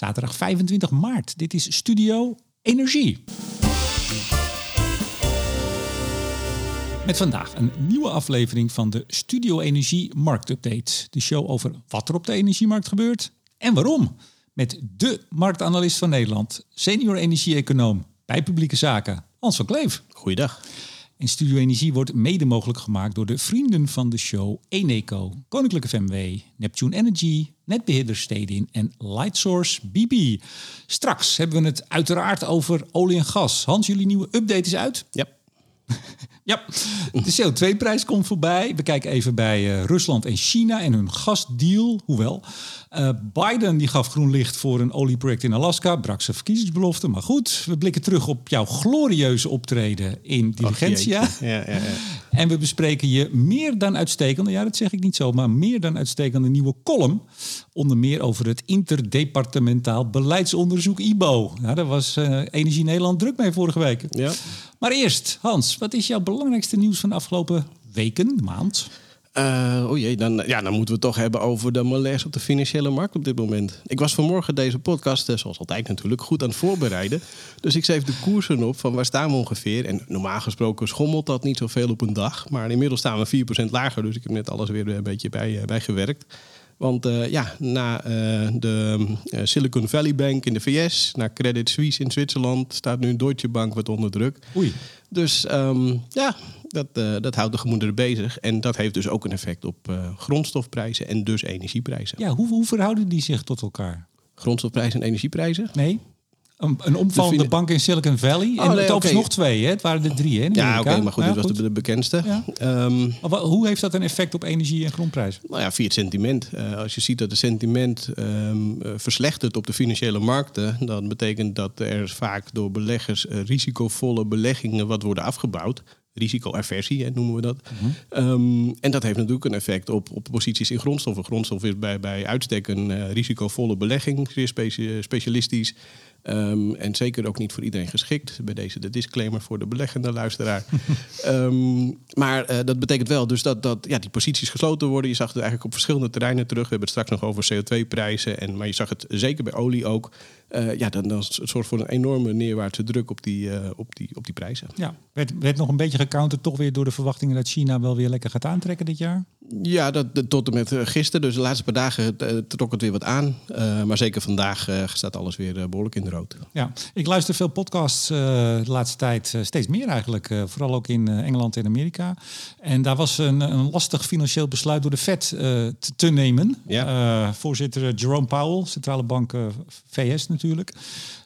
Zaterdag 25 maart. Dit is Studio Energie. Met vandaag een nieuwe aflevering van de Studio Energie Marktupdate. De show over wat er op de energiemarkt gebeurt en waarom. Met de marktanalist van Nederland, senior energie-econoom bij publieke zaken, Hans van Kleef. Goeiedag. En Studio Energie wordt mede mogelijk gemaakt door de vrienden van de show Eneco, Koninklijke FMW, Neptune Energy, Netbeheerder Stedin en Lightsource BB. Straks hebben we het uiteraard over olie en gas. Hans, jullie nieuwe update is uit? Ja. Ja, de CO2-prijs komt voorbij. We kijken even bij uh, Rusland en China en hun gasdeal. Hoewel, uh, Biden die gaf groen licht voor een olieproject in Alaska. Brak zijn verkiezingsbelofte. Maar goed, we blikken terug op jouw glorieuze optreden in Diligentia. Ja, ja, ja. En we bespreken je meer dan uitstekende, ja dat zeg ik niet zo, maar meer dan uitstekende nieuwe column. Onder meer over het interdepartementaal beleidsonderzoek IBO. Nou, daar was uh, Energie Nederland druk mee vorige week. Ja. Maar eerst, Hans, wat is jouw belangrijkste nieuws van de afgelopen weken, maand? Uh, jee, dan, ja, dan moeten we het toch hebben over de malaise op de financiële markt op dit moment. Ik was vanmorgen deze podcast, eh, zoals altijd natuurlijk, goed aan het voorbereiden. Dus ik schreef de koersen op van waar staan we ongeveer. En normaal gesproken schommelt dat niet zoveel op een dag. Maar inmiddels staan we 4% lager, dus ik heb net alles weer een beetje bij, bij gewerkt. Want uh, ja, na uh, de uh, Silicon Valley Bank in de VS, na Credit Suisse in Zwitserland, staat nu Deutsche Bank wat onder druk. Oei. Dus um, ja, dat, dat houdt de gemoederen bezig. En dat heeft dus ook een effect op grondstofprijzen en dus energieprijzen. Ja, hoe, hoe verhouden die zich tot elkaar? Grondstofprijzen en energieprijzen? Nee. Een, een omvallende bank in Silicon Valley. Oh, en nee, oké. nog twee, hè? Het waren er drie, hè? Ja, oké, maar goed, Ja, dit was de, de bekendste. Ja. Ehm, Maar hoe heeft dat een effect op energie- en grondprijzen? Nou ja, via het sentiment. Eh, als je ziet dat het sentiment ehm, eh, verslechtert op de financiële markten, dan betekent dat er vaak door beleggers eh, risicovolle beleggingen wat worden afgebouwd. Risicoaversie hè, noemen we dat. Ehm, en dat heeft natuurlijk een effect op, op posities in grondstoffen. Grondstof is bij, bij uitstek een risicovolle belegging, zeer speci- specialistisch. Ehm, en zeker ook niet voor iedereen geschikt. Bij deze de disclaimer voor de beleggende luisteraar. Ehm, maar eh, dat betekent wel dus dat, dat ja, die posities gesloten worden. Je zag het eigenlijk op verschillende terreinen terug. We hebben het straks nog over CO2-prijzen. En, maar je zag het zeker bij olie ook. Eh, ja, dan, dan het zorgt voor een enorme neerwaartse druk op die, eh, op die, op die prijzen. Ja, werd, werd nog een beetje gecounterd toch weer door de verwachtingen dat China wel weer lekker gaat aantrekken dit jaar? Ja, dat, tot en met eh, gisteren. Dus de laatste paar dagen trok het weer wat aan. Maar zeker vandaag staat alles weer eh, behoorlijk in de rood. Ja, ik luister veel podcasts de laatste tijd, steeds meer eigenlijk. vooral ook in Engeland en Amerika. En daar was een, een lastig financieel besluit door de Fed te, te nemen. Ja. Voorzitter Jerome Powell, centrale bank VS natuurlijk.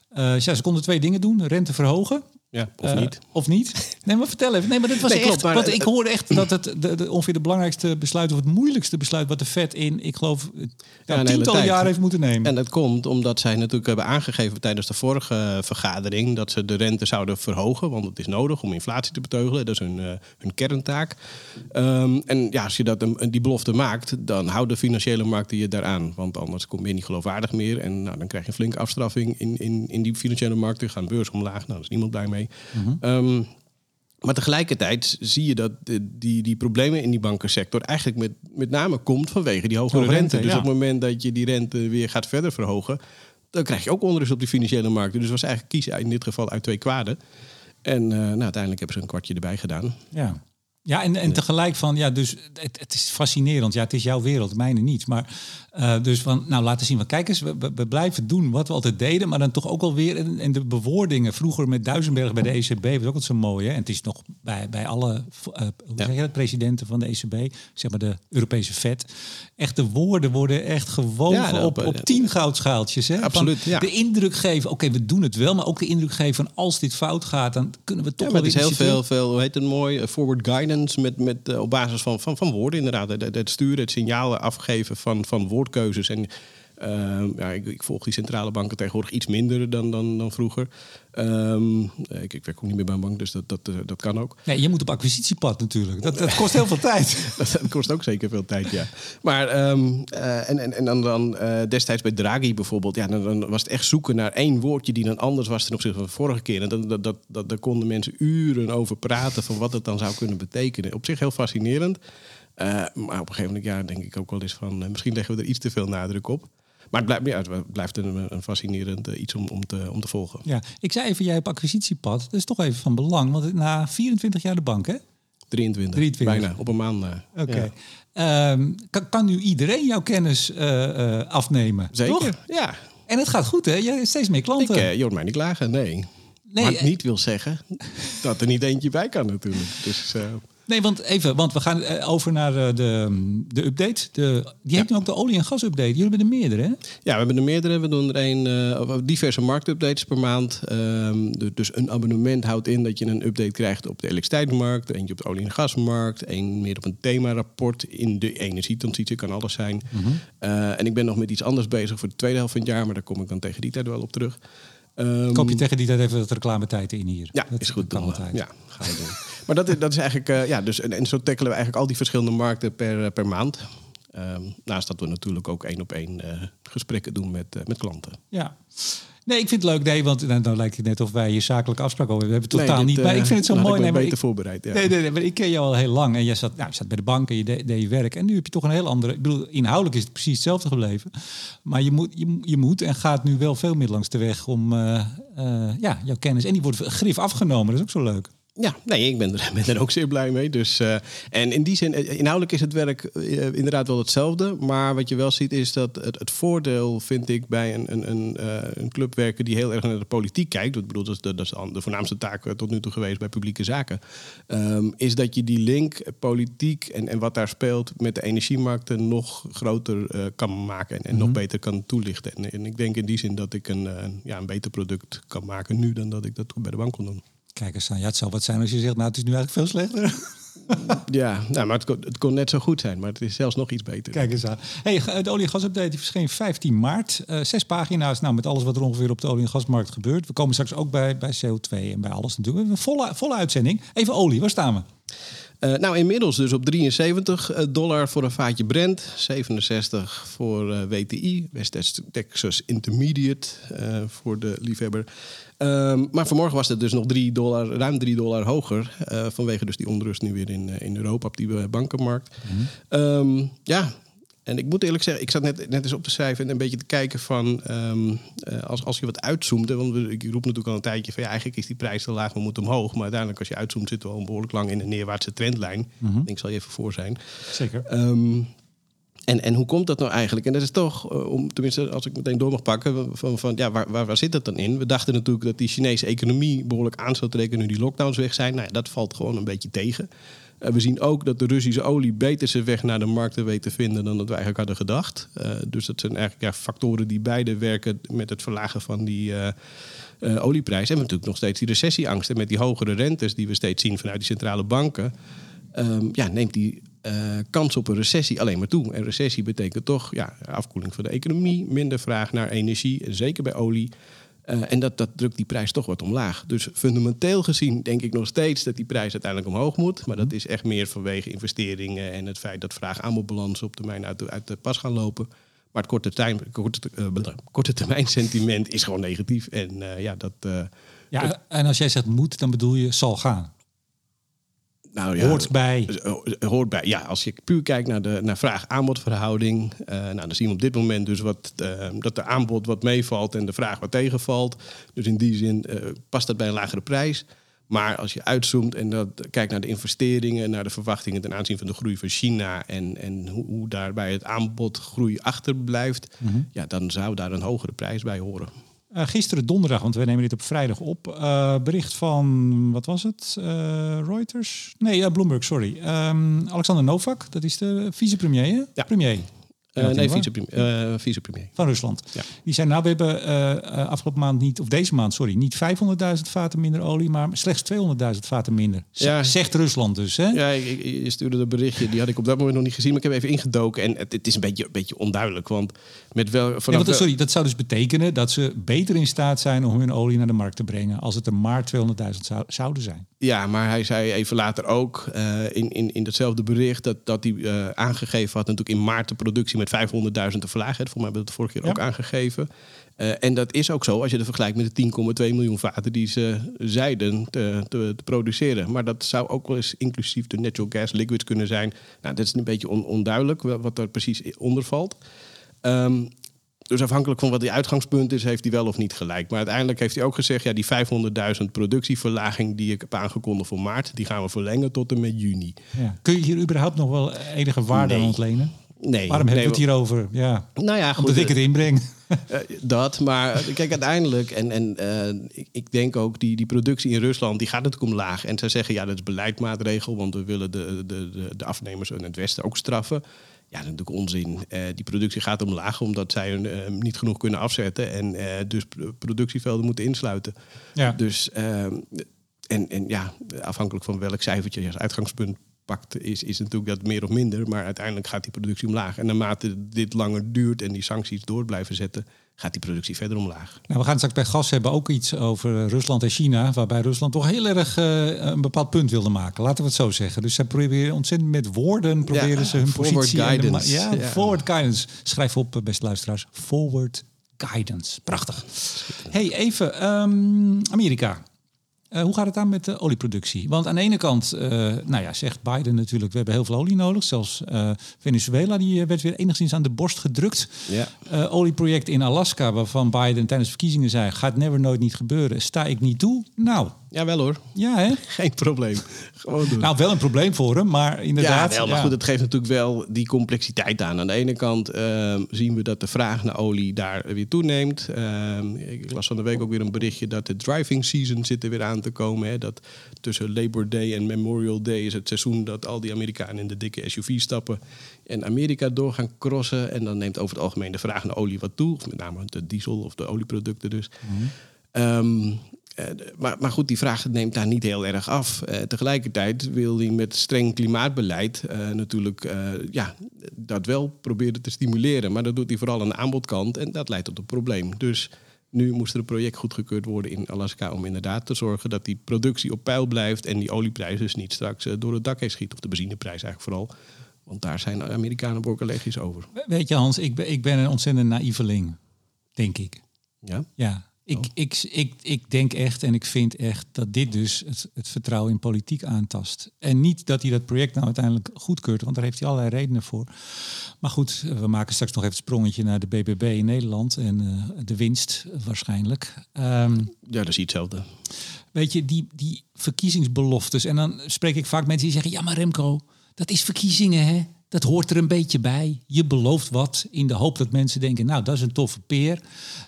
Eh, ja, ze konden twee dingen doen. Rente verhogen. Ja, of Eh, niet. Of niet? Nee, maar vertel even. Nee, maar dit was Nee, echt. klopt, maar, want eh, ik hoorde echt dat het de, de, ongeveer de belangrijkste besluit of het moeilijkste besluit wat de Fed in, ik geloof, ja, een hele tientallen jaren heeft moeten nemen. En dat komt omdat zij natuurlijk hebben aangegeven tijdens de vorige vergadering dat ze de rente zouden verhogen. Want het is nodig om inflatie te beteugelen. Dat is hun, eh, hun kerntaak. Ehm, en ja, als je dat, een- die belofte maakt, dan houden de financiële markten je daaraan. Want anders kom je niet geloofwaardig meer. En nou, dan krijg je een flinke afstraffing in, in, in die financiële markten. Gaan beurs omlaag. Nou, daar is niemand blij mee. Ehm, maar tegelijkertijd zie je dat die, die problemen in die bankensector eigenlijk met, met name komt vanwege die hogere Hoge rente. rente, Dus ja. op het moment dat je die rente weer gaat verder verhogen, dan krijg je ook onrust op die financiële markten. Dus het was eigenlijk kiezen in dit geval uit twee kwaden. En eh, nou, uiteindelijk hebben ze een kwartje erbij gedaan. Ja. Ja, en, en tegelijk van, ja, dus het, het is fascinerend. Ja, het is jouw wereld, mijne niet. Maar eh, dus van, nou, laten zien. Want kijk eens, we, we, blijven doen wat we altijd deden, maar dan toch ook alweer in, in de bewoordingen. Vroeger met Duisenberg bij de ECB was ook altijd zo mooi. Hè? En het is nog bij, bij alle eh, Ja. presidenten van de ECB, zeg maar de Europese Fed. Echt de woorden worden echt gewogen Ja, nou, op, op, op eh, tien goudschaaltjes. Hè? Van Absoluut, ja. De indruk geven, oké, we doen het wel, maar ook de indruk geven van als dit fout gaat, dan kunnen we toch Ja, wel maar het is heel ietsje veel, veel, hoe heet het mooi, forward guidance met, met, eh, op basis van, van, van woorden inderdaad. Het, het sturen, het signalen afgeven van, van woordkeuzes. En eh, ja, ik, ik volg die centrale banken tegenwoordig iets minder dan, dan, dan vroeger. Ehm, ik, ik werk ook niet meer bij een bank, dus dat, dat, eh, dat kan ook. Nee, je moet op acquisitiepad natuurlijk. Dat, dat kost heel veel tijd. Dat, dat kost ook zeker veel tijd, ja. Maar ehm, eh, en, en, en dan, dan eh, destijds bij Draghi bijvoorbeeld, ja, dan, dan was het echt zoeken naar één woordje die dan anders was ten opzichte van de vorige keer. En dat, dat, dat, dat, daar konden mensen uren over praten van wat het dan zou kunnen betekenen. Op zich heel fascinerend. Maar op een gegeven moment ja, denk ik ook wel eens van, misschien leggen we er iets te veel nadruk op. Maar het blijft, ja, het blijft een, een fascinerend eh, iets om, om, te, om te volgen. Ja, ik zei even, jij hebt acquisitiepad. Dat is toch even van belang, want na 24 jaar de bank, hè? 23, 23. bijna, op een maand. eh, Oké. ja. Ehm, kan, kan nu iedereen jouw kennis eh, afnemen? Zeker, Toch? ja. En het gaat goed, hè? Je hebt steeds meer Ik, klanten. eh, je hoort mij niet klagen, nee. Nee, maar het niet wil zeggen dat er niet eentje bij kan natuurlijk. Dus, Nee, want even, want we gaan eh, over naar eh, de, de update. De, die heeft nu ook de olie- en gas-update. Jullie hebben er meerdere, hè? Ja, we hebben er meerdere. We doen er een, of diverse marktupdates per maand. Ehm, du- dus een abonnement houdt in dat je een update krijgt op de elektriciteitsmarkt, eentje op de olie- en gasmarkt, een meer op een themarapport in de energietransitie, kan alles zijn. Eh, en ik ben nog met iets anders bezig voor de tweede helft van het jaar, maar daar kom ik dan tegen die tijd wel op terug. Ehm, Koop je tegen die tijd even wat reclametijd in hier. ja, Dat is goed. Dan, altijd. ja, gaan we doen. Maar dat is, dat is eigenlijk, eh, ja, dus, en, en zo tackelen we eigenlijk al die verschillende markten per, eh, per maand. Ehm, naast dat we natuurlijk ook één op één eh, gesprekken doen met, met klanten. Ja. Nee, ik vind het leuk. Nee, want nou, dan lijkt het net of wij hier zakelijke afspraken over hebben. We hebben Nee, totaal dit, niet. Maar ik vind het zo mooi. ik Nee, beter ik, voorbereid. Ja. nee, nee, nee, maar ik ken jou al heel lang. En jij zat, nou, je zat bij de bank en je deed, deed je werk. En nu heb je toch een heel andere... Ik bedoel, inhoudelijk is het precies hetzelfde gebleven. Maar je moet, je, je moet en gaat nu wel veel meer langs de weg om ja, jouw kennis... En die wordt grif afgenomen. Dat is ook zo leuk. Ja, nee, ik ben er, ben er ook zeer blij mee. Dus, eh, en in die zin, eh, inhoudelijk is het werk eh, inderdaad wel hetzelfde. Maar wat je wel ziet is dat het, het voordeel, vind ik, bij een, een, een, een club werken die heel erg naar de politiek kijkt. Ik bedoel, dat is de, dat is de voornaamste taak tot nu toe geweest bij publieke zaken. ehm, is dat je die link, politiek en, en wat daar speelt met de energiemarkten nog groter kan maken. En, en nog beter kan toelichten. En, en ik denk in die zin dat ik een, ja, een beter product kan maken nu dan dat ik dat bij de bank kon doen. Kijk eens aan. Ja, het zal wat zijn als je zegt, nou, het is nu eigenlijk veel slechter. Ja, nou, maar het kon, het kon net zo goed zijn, maar het is zelfs nog iets beter. Kijk eens aan. Hey, de olie- en gasupdate verscheen 15 maart. Eh, zes pagina's nou, met alles wat er ongeveer op de olie- en gasmarkt gebeurt. We komen straks ook bij, bij CO2 en bij alles natuurlijk. We hebben een volle, volle uitzending. Even olie, waar staan we? Eh, nou, inmiddels dus op 73 dollar voor een vaatje Brent, 67 voor eh, WTI, West Texas Intermediate eh, voor de liefhebber. Ehm, maar vanmorgen was het dus nog 3 dollar, ruim 3 dollar hoger, eh, vanwege dus die onrust nu weer in, eh, in Europa op die eh, bankenmarkt. Ehm, ja, en ik moet eerlijk zeggen, ik zat net, net eens op te schrijven en een beetje te kijken van ehm, eh, als, als je wat uitzoomt. Want ik roep natuurlijk al een tijdje van ja, eigenlijk is die prijs te laag, we moeten omhoog. Maar uiteindelijk als je uitzoomt zitten we al behoorlijk lang in een neerwaartse trendlijn. Ik zal je even voor zijn. Zeker. Ehm, en, en hoe komt dat nou eigenlijk? En dat is toch, eh, om, tenminste als ik meteen door mag pakken, van, van ja, waar, waar, waar zit dat dan in? We dachten natuurlijk dat die Chinese economie behoorlijk aan zou trekken nu die lockdowns weg zijn. Nou ja, dat valt gewoon een beetje tegen. We zien ook dat de Russische olie beter zijn weg naar de markten weet te vinden dan dat we eigenlijk hadden gedacht. Eh, dus dat zijn eigenlijk ja, factoren die beide werken met het verlagen van die eh, eh, olieprijs. En we natuurlijk nog steeds die recessieangst. En met die hogere rentes die we steeds zien vanuit die centrale banken, ehm, ja, neemt die kans op een recessie alleen maar toe. En recessie betekent toch ja, afkoeling van de economie, minder vraag naar energie, en zeker bij olie. Eh, en dat, dat drukt die prijs toch wat omlaag. Dus fundamenteel gezien denk ik nog steeds dat die prijs uiteindelijk omhoog moet. Maar dat is echt meer vanwege investeringen en het feit dat vraag-aanbodbalans op termijn uit de, uit de pas gaan lopen. Maar het korte, termijn, korte, eh, korte termijn sentiment is gewoon negatief. En eh, ja, dat. Ja, en als jij zegt moet, dan bedoel je zal gaan. Nou, ja, Hoort bij. Eh, hoort bij. Ja, als je puur kijkt naar de naar vraag-aanbodverhouding, eh, nou, dan zien we op dit moment dus wat, eh, dat de aanbod wat meevalt en de vraag wat tegenvalt. Dus in die zin past dat bij een lagere prijs. Maar als je uitzoomt en dat, kijkt naar de investeringen, naar de verwachtingen ten aanzien van de groei van China en, en hoe, hoe daarbij het aanbod groei achterblijft, ja, dan zou daar een hogere prijs bij horen. Eh, gisteren donderdag, want we nemen dit op vrijdag op. eh, bericht van, wat was het? Eh, Reuters? Nee, Bloomberg, sorry. Ehm, Alexander Novak, dat is de vicepremier. Ja. Premier. Eh, nee, vicepremier. eh, vicepremier. Van Rusland. Ja. Die zijn nou, we hebben eh, afgelopen maand niet, of deze maand, sorry, niet 500.000 vaten minder olie, maar slechts 200.000 vaten minder. Z- Ja. Zegt Rusland dus, hè? Ja, ik, ik- je stuurde een berichtje, die had ik op dat moment nog niet gezien, maar ik heb even ingedoken en het, het is een beetje, een beetje onduidelijk, want met wel vanaf Ja, want, sorry, dat zou dus betekenen dat ze beter in staat zijn om hun olie naar de markt te brengen als het er maar 200.000 zou, zouden zijn. Ja, maar hij zei even later ook eh, in, in, in datzelfde bericht dat, dat hij eh, aangegeven had natuurlijk in maart de productie met 500.000 te verlagen. Volgens mij hebben we dat vorige keer Ja. ook aangegeven. Eh, en dat is ook zo als je het vergelijkt met de 10,2 miljoen vaten die ze zeiden te, te, te produceren. Maar dat zou ook wel eens inclusief de natural gas liquids kunnen zijn. Nou, dat is een beetje on- onduidelijk wat er precies onder valt. Ehm, dus afhankelijk van wat die uitgangspunt is, heeft hij wel of niet gelijk. Maar uiteindelijk heeft hij ook gezegd: ja, die 500.000 productieverlaging die ik heb aangekondigd voor maart, die gaan we verlengen tot en met juni. Ja. Kun je hier überhaupt nog wel enige waarde aan ontlenen? Nee. Waarom hebben nee, we het hierover? Ja. Nou ja, goed, Omdat ik het inbreng. Uh, dat, maar kijk, uiteindelijk, en, en uh, ik, ik, denk ook, die, die productie in Rusland, die gaat natuurlijk omlaag. En zij zeggen, ja, dat is beleidsmaatregel, want we willen de, de, de, de afnemers in het Westen ook straffen. Ja, dat is natuurlijk onzin. Uh, die productie gaat omlaag omdat zij hun niet genoeg kunnen afzetten en dus productievelden moeten insluiten. Ja. Dus, ehm, en, en ja, afhankelijk van welk cijfertje je als uitgangspunt pakt, is, is natuurlijk dat meer of minder. Maar uiteindelijk gaat die productie omlaag. En naarmate dit langer duurt en die sancties door blijven zetten, gaat die productie verder omlaag. Nou, we gaan straks bij gas hebben ook iets over Rusland en China, waarbij Rusland toch heel erg uh, een bepaald punt wilde maken. Laten we het zo zeggen. Dus ze proberen ontzettend met woorden proberen ja, ze hun positie. Guidance. ja, ja, forward guidance. Schrijf op, beste luisteraars. Forward guidance. Prachtig. Hey, even um, Amerika. Uh, hoe gaat het aan met de olieproductie? Want aan de ene kant, uh, nou ja, zegt Biden natuurlijk, we hebben heel veel olie nodig. Zelfs uh, Venezuela, die werd weer enigszins aan de borst gedrukt. Ja. olieproject in Alaska, waarvan Biden tijdens de verkiezingen zei, gaat never nooit niet gebeuren. Sta ik niet toe? Nou, ja, wel hoor. Ja, hè? Geen probleem. Gewoon doen. Nou, wel een probleem voor hem, maar inderdaad. Ja, wel, maar goed, het geeft natuurlijk wel die complexiteit aan. Aan de ene kant uh, zien we dat de vraag naar olie daar weer toeneemt. Uh, ik las van de week ook weer een berichtje dat de driving season zit er weer aan te komen. Hè. Dat tussen Labor Day en Memorial Day is het seizoen dat al die Amerikanen in de dikke SUV stappen en Amerika door gaan crossen. En dan neemt over het algemeen de vraag naar olie wat toe. Of met name de diesel of de olieproducten dus. Mm -hmm. Uh, maar, maar, goed, die vraag neemt daar niet heel erg af. Uh, tegelijkertijd wil hij met streng klimaatbeleid uh, natuurlijk ja, dat wel proberen te stimuleren. Maar dat doet hij vooral aan de aanbodkant en dat leidt tot een probleem. Dus nu moest er een project goedgekeurd worden in Alaska om inderdaad te zorgen dat die productie op peil blijft en die olieprijs dus niet straks door het dak heen schiet. Of de benzineprijs eigenlijk vooral. Want daar zijn de Amerikanen borkenlegjes over. Weet je Hans, ik ben, ik ben een ontzettend naïveling, denk ik. Ja? Ja, ik, oh. ik, ik, ik denk echt en ik vind echt dat dit dus het, het, vertrouwen in politiek aantast. En niet dat hij dat project nou uiteindelijk goedkeurt, want daar heeft hij allerlei redenen voor. Maar goed, we maken straks nog even het sprongetje naar de BBB in Nederland en uh, de winst waarschijnlijk. Um, ja, dat is hetzelfde. Weet je, die, die verkiezingsbeloftes. En dan spreek ik vaak mensen die zeggen, ja maar Remco, dat is verkiezingen hè. Dat hoort er een beetje bij. Je belooft wat in de hoop dat mensen denken, nou, dat is een toffe peer.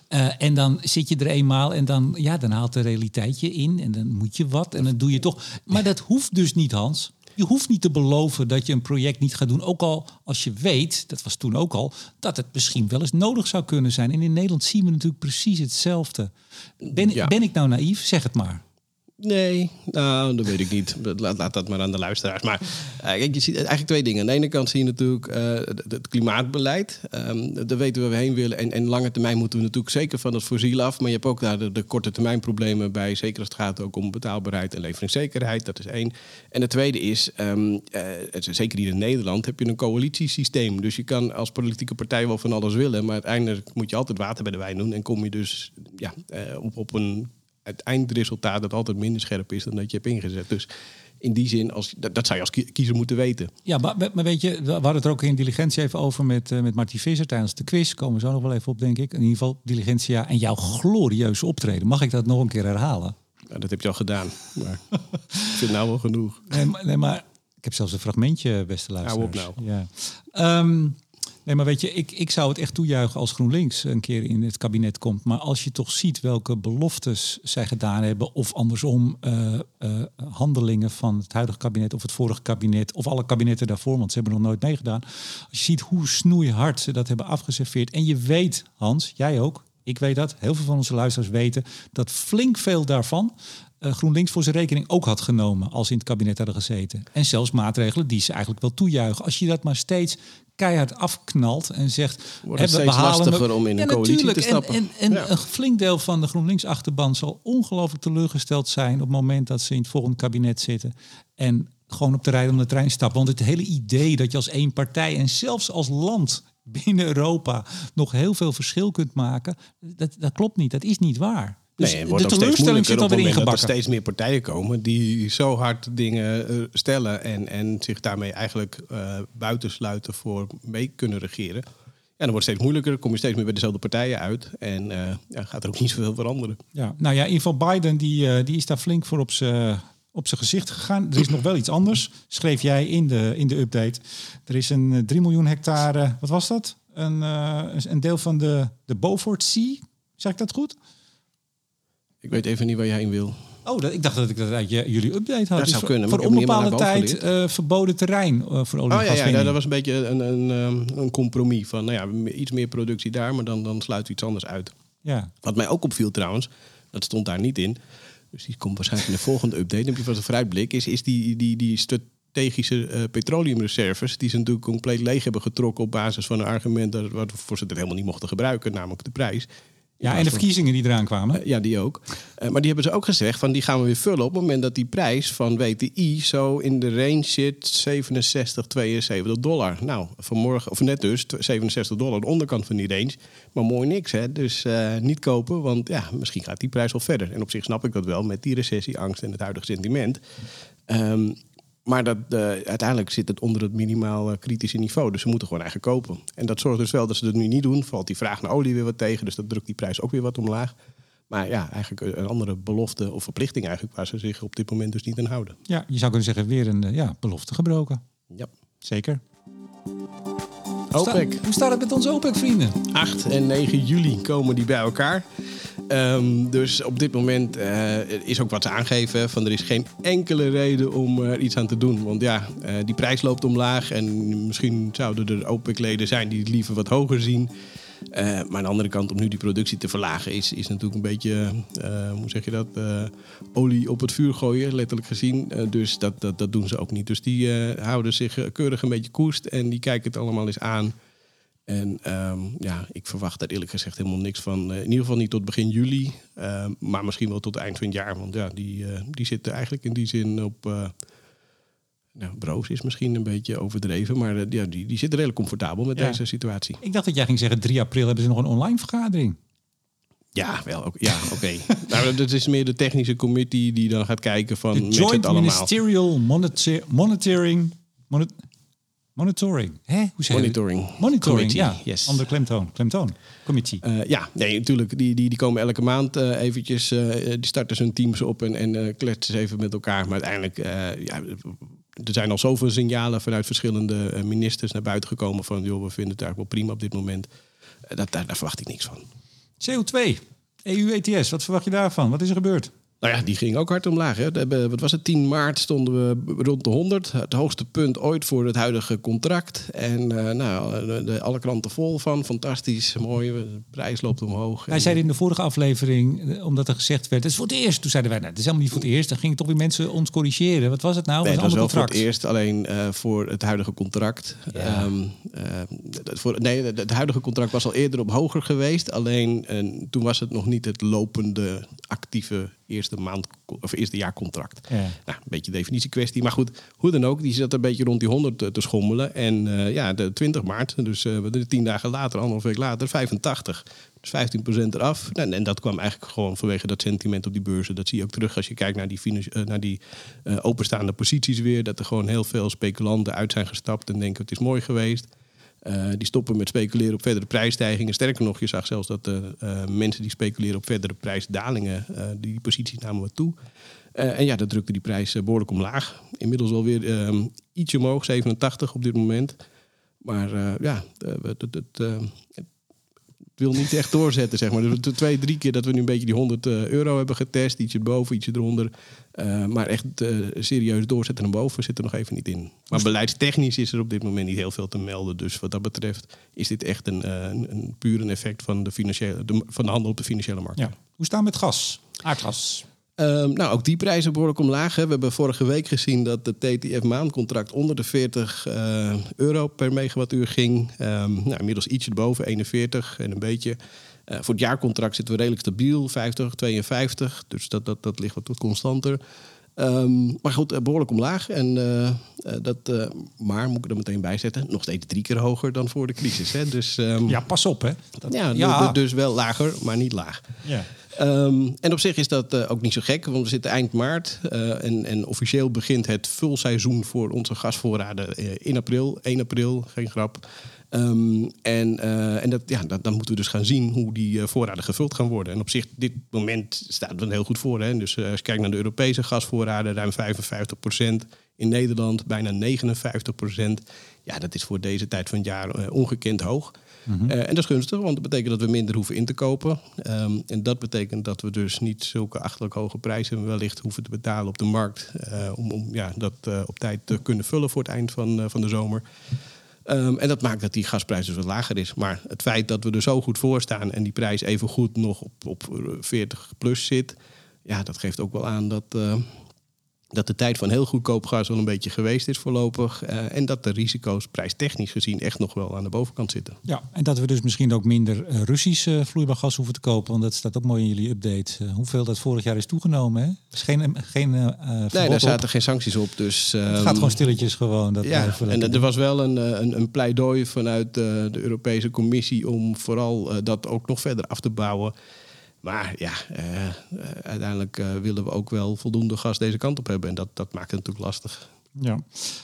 Uh, en dan zit je er eenmaal en dan, ja, dan haalt de realiteit je in en dan moet je wat en dan doe je toch. Maar dat hoeft dus niet, Hans. Je hoeft niet te beloven dat je een project niet gaat doen. Ook al als je weet, dat was toen ook al, dat het misschien wel eens nodig zou kunnen zijn. En in Nederland zien we natuurlijk precies hetzelfde. Ben, ja. ben ik nou naïef? Zeg het maar. Nee, nou, dat weet ik niet. Laat, laat dat maar aan de luisteraars. Maar uh, kijk, je ziet eigenlijk twee dingen. Aan de ene kant zie je natuurlijk uh, het, klimaatbeleid. Um, daar weten we heen willen. En, en lange termijn moeten we natuurlijk zeker van het fossiel af. Maar je hebt ook daar de, korte termijn problemen bij. Zeker als het gaat ook om betaalbaarheid en leveringszekerheid. Dat is één. En het tweede is, um, uh, zeker hier in Nederland, heb je een coalitiesysteem. Dus je kan als politieke partij wel van alles willen. Maar uiteindelijk moet je altijd water bij de wijn doen. En kom je dus ja, op, op een het eindresultaat dat altijd minder scherp is dan dat je hebt ingezet. Dus in die zin, als, dat, dat zou je als kiezer moeten weten. Ja, maar, maar weet je, we hadden het er ook in diligentie even over met, uh, met Marty Visser tijdens de quiz. Komen we zo nog wel even op, denk ik. In ieder geval, diligentia en jouw glorieuze optreden. Mag ik dat nog een keer herhalen? Ja, dat heb je al gedaan. Maar ik vind nou wel genoeg. Nee, maar, nee, maar ik heb zelfs een fragmentje, beste luisteraars. Hou op nou. Ja. Um, Nee, maar weet je, ik, ik zou het echt toejuichen als GroenLinks een keer in het kabinet komt. Maar als je toch ziet welke beloftes zij gedaan hebben, of andersom uh, uh, handelingen van het huidige kabinet of het vorige kabinet, of alle kabinetten daarvoor, want ze hebben nog nooit meegedaan. Als je ziet hoe snoeihard ze dat hebben afgeserveerd. En je weet, Hans, jij ook, ik weet dat, heel veel van onze luisteraars weten, dat flink veel daarvan uh, GroenLinks voor zijn rekening ook had genomen als in het kabinet hadden gezeten. En zelfs maatregelen die ze eigenlijk wel toejuichen. Als je dat maar steeds keihard afknalt en zegt... Wordt het steeds lastiger om in een coalitie te stappen. En, en, en een flink deel van de GroenLinks-achterban zal ongelooflijk teleurgesteld zijn... op het moment dat ze in het volgende kabinet zitten. En gewoon op de rij om de trein stappen. Want het hele idee dat je als één partij en zelfs als land binnen Europa... nog heel veel verschil kunt maken, dat, dat klopt niet. Dat is niet waar. Dus nee, wordt de teleurstelling zit alweer ingebakken. Dat er steeds meer partijen komen die zo hard dingen uh, stellen en, en zich daarmee eigenlijk uh, buitensluiten voor mee kunnen regeren. dan wordt het steeds moeilijker. Kom je steeds meer bij dezelfde partijen uit. En uh, ja, gaat er ook niet zoveel veranderen. Ja, nou ja, in ieder geval Biden die, die is daar flink voor op zijn op zijn gezicht gegaan. Er is nog wel iets anders, schreef jij in de, in de update. Er is een 3 miljoen hectare, wat was dat? Een, een deel van de, de Beaufort Sea, zeg ik dat goed? Ik weet even niet waar jij in wil. Oh, dat, ik dacht dat ik dat uit jullie update had. Dat zou kunnen. Voor onbepaalde tijd uh, verboden terrein uh, voor olie Oh ja, ja, dat was een beetje een, een, ehm, een compromis van nou ja, iets meer productie daar, maar dan, dan sluit iets anders uit. Ja. Wat mij ook opviel trouwens, dat stond daar niet in. Dus die komt waarschijnlijk in de volgende update. Dan heb je vast een vooruitblik. Is, is die, die, die strategische uh, petroleumreserves, die ze natuurlijk compleet leeg hebben getrokken op basis van een argument dat, waarvoor ze het helemaal niet mochten gebruiken, namelijk de prijs. Ja, en de verkiezingen die eraan kwamen. Uh, ja, die ook. Uh, maar die hebben ze ook gezegd van die gaan we weer vullen op het moment dat die prijs van WTI zo in de range zit 67, 72 dollar. Nou, vanmorgen, of net dus, 67 dollar, de onderkant van die range. Maar mooi niks, hè. Dus uh, niet kopen, want ja, misschien gaat die prijs wel verder. En op zich snap ik dat wel met die recessieangst en het huidige sentiment. Um, maar dat, uh, uiteindelijk zit het onder het minimaal uh, kritische niveau. Dus ze moeten gewoon eigen kopen. En dat zorgt dus wel dat ze dat nu niet doen. Valt die vraag naar olie weer wat tegen. Dus dat drukt die prijs ook weer wat omlaag. Maar ja, eigenlijk een andere belofte of verplichting eigenlijk... waar ze zich op dit moment dus niet aan houden. Ja, je zou kunnen zeggen weer een ja, belofte gebroken. Ja. Zeker. OPEC. Hoe staat het met onze OPEC-vrienden? 8 en 9 juli komen die bij elkaar. Um, dus op dit moment uh, is ook wat ze aangeven van er is geen enkele reden om er iets aan te doen. Want ja, uh, die prijs loopt omlaag en misschien zouden er OPEC-leden zijn die het liever wat hoger zien. Uh, maar aan de andere kant, om nu die productie te verlagen, is, is natuurlijk een beetje, hoe zeg je dat, olie op het vuur gooien, letterlijk gezien. dus dat, dat, dat doen ze ook niet. Dus die houden zich keurig een beetje koest en die kijken het allemaal eens aan. En um, ja, ik verwacht daar eerlijk gezegd helemaal niks van. Uh, in ieder geval niet tot begin juli, uh, maar misschien wel tot eind van het jaar. Want ja, die, uh, die zitten eigenlijk in die zin op. nou, broos is misschien een beetje overdreven, maar ja, die, die zitten redelijk comfortabel met ja. deze situatie. Ik dacht dat jij ging zeggen 3 april hebben ze nog een online vergadering. Ja, wel. Ook, ja, oké. Okay. nou, dat is meer de technische committee die dan gaat kijken van. De Joint Ministerial Monitor Monitoring. Monit Monitoring. Hè? Hoe zeg Monitoring. Monitoring, Committee, ja. Yes. Andere klemtoon. Klemtoon. Committee. Uh, ja, nee, natuurlijk. Die, die, die komen elke maand uh, eventjes... Uh, die starten hun teams op en, en kletsen ze even met elkaar. Maar uiteindelijk... ja, er zijn al zoveel signalen vanuit verschillende ministers naar buiten gekomen... van, joh, we vinden het eigenlijk wel prima op dit moment. dat, daar, daar verwacht ik niks van. CO2. EU-ETS, wat verwacht je daarvan? Wat is er gebeurd? Nou ja, die ging ook hard omlaag. Hè. Wat was het? 10 maart stonden we rond de 100. Het hoogste punt ooit voor het huidige contract. En uh, nou, de, de, alle kranten vol van. Fantastisch, mooi. De prijs loopt omhoog. Wij zeiden in de vorige aflevering, omdat er gezegd werd... het is voor het eerst. Toen zeiden wij, nou, het is helemaal niet voor het eerst. Dan gingen toch weer mensen ons corrigeren. Wat was het nou? Nee, was dat was wel contract? voor het eerst. Alleen uh, voor het huidige contract. Ja. Um, uh, voor, nee, het huidige contract was al eerder op hoger geweest. Alleen toen was het nog niet het lopende, actieve eerste maand of eerste jaar contract. Ja. Nou, een beetje definitiekwestie. Maar goed, hoe dan ook, die zat een beetje rond die 100 te, te schommelen. En uh, ja, de 20 maart, dus uh, tien dagen later, anderhalf week later, 85. Dus 15% eraf. En, en, dat kwam eigenlijk gewoon vanwege dat sentiment op die beurzen. Dat zie je ook terug als je kijkt naar die, uh, naar die openstaande posities weer. Dat er gewoon heel veel speculanten uit zijn gestapt en denken het is mooi geweest. Uh, die stoppen met speculeren op verdere prijsstijgingen. Sterker nog, je zag zelfs dat de uh, mensen die speculeren op verdere prijsdalingen, die posities namen wat toe. en ja, dat drukte die prijs behoorlijk omlaag. Inmiddels alweer um, ietsje omhoog, 87 op dit moment. Maar ja, het, het wil niet echt doorzetten, zeg maar. Dus twee, drie keer dat we nu een beetje die 100 euro hebben getest. Ietsje boven, ietsje eronder. Uh, maar echt uh, serieus doorzetten naar boven zit er nog even niet in. Maar beleidstechnisch is er op dit moment niet heel veel te melden. Dus wat dat betreft is dit echt een, een, puur een effect van de, financiële, de, van de handel op de financiële markt. Hoe staan we met gas? Aardgas? Um, nou, ook die prijzen behoorlijk omlaag. Hè. We hebben vorige week gezien dat de TTF-maandcontract onder de 40 uh, euro per megawattuur ging. Um, nou, inmiddels ietsje boven, 41 en een beetje. Uh, voor het jaarcontract zitten we redelijk stabiel, 50, 52. Dus dat, dat, dat ligt wat, wat constanter. Um, maar goed, behoorlijk omlaag. En, uh, dat, maar, moet ik er meteen bij zetten, nog steeds drie keer hoger dan voor de crisis. Hè. Dus, ja, pas op hè. Dat, ja, ja. dus wel lager, maar niet laag. Ja. Um, en op zich is dat uh, ook niet zo gek, want we zitten eind maart. Uh, en, en, officieel begint het vulseizoen voor onze gasvoorraden uh, in april. 1 april, geen grap. Ehm, en uh, en dat, ja, dat, dan moeten we dus gaan zien hoe die uh, voorraden gevuld gaan worden. En op zich, dit moment staat er heel goed voor. Hè? Dus uh, als je kijkt naar de Europese gasvoorraden, ruim 55 procent. In Nederland bijna 59 procent. Ja, dat is voor deze tijd van het jaar ongekend hoog. -hmm. en dat is gunstig, want dat betekent dat we minder hoeven in te kopen. Um, en dat betekent dat we dus niet zulke achterlijk hoge prijzen wellicht hoeven te betalen op de markt. om, om ja, dat op tijd te kunnen vullen voor het eind van, van de zomer. Um, en dat maakt dat die gasprijs dus wat lager is. Maar het feit dat we er zo goed voor staan en die prijs even goed nog op, op 40 plus zit, ja, dat geeft ook wel aan dat, uh, dat de tijd van heel goedkoop gas wel een beetje geweest is voorlopig. Uh, en dat de risico's prijstechnisch gezien echt nog wel aan de bovenkant zitten. Ja, en dat we dus misschien ook minder uh, Russisch uh, vloeibaar gas hoeven te kopen. Want dat staat ook mooi in jullie update. hoeveel dat vorig jaar is toegenomen. Hè? is geen, geen nee, daar zaten op. geen sancties op. Dus, um, het gaat gewoon stilletjes gewoon. Dat ja, en er was wel een, een, een pleidooi vanuit de Europese Commissie om vooral dat ook nog verder af te bouwen. Maar ja, uh, uiteindelijk uh, willen we ook wel voldoende gas deze kant op hebben. En dat, dat maakt het natuurlijk lastig. Ja.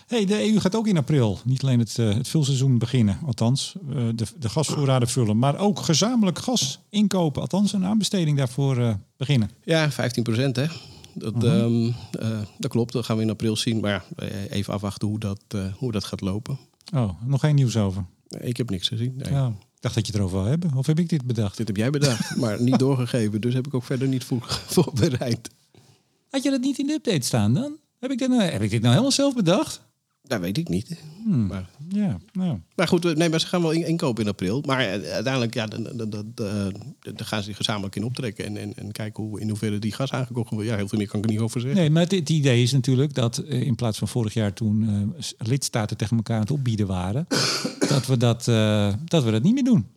Hey, de EU gaat ook in april niet alleen het, uh, het vulseizoen beginnen, althans de, de gasvoorraden vullen, maar ook gezamenlijk gas inkopen, althans een aanbesteding daarvoor beginnen. Ja, 15 procent hè. Dat, -huh. um, dat klopt, dat gaan we in april zien. Maar even afwachten hoe dat, hoe dat gaat lopen. Oh, nog geen nieuws over? Ik heb niks gezien. Nee. Ja. Dacht dat je het erover wil hebben. Of heb ik dit bedacht? Dit heb jij bedacht, maar niet doorgegeven. Dus heb ik ook verder niet voorbereid. Had je dat niet in de update staan dan? Heb ik dit nou, heb ik dit nou helemaal zelf bedacht? Dat weet ik niet. Hmm. Maar, ja, nou. maar goed, nee, maar ze gaan wel inkopen in april. Maar uiteindelijk ja, dan, dan, dan, dan gaan ze zich gezamenlijk in optrekken. En, en, en kijken hoe, in hoeverre die gas aangekocht wordt. Ja, heel veel meer kan ik er niet over zeggen. Nee, maar het, het idee is natuurlijk dat in plaats van vorig jaar toen uh, lidstaten tegen elkaar aan het opbieden waren, dat, we dat, uh, dat we dat niet meer doen.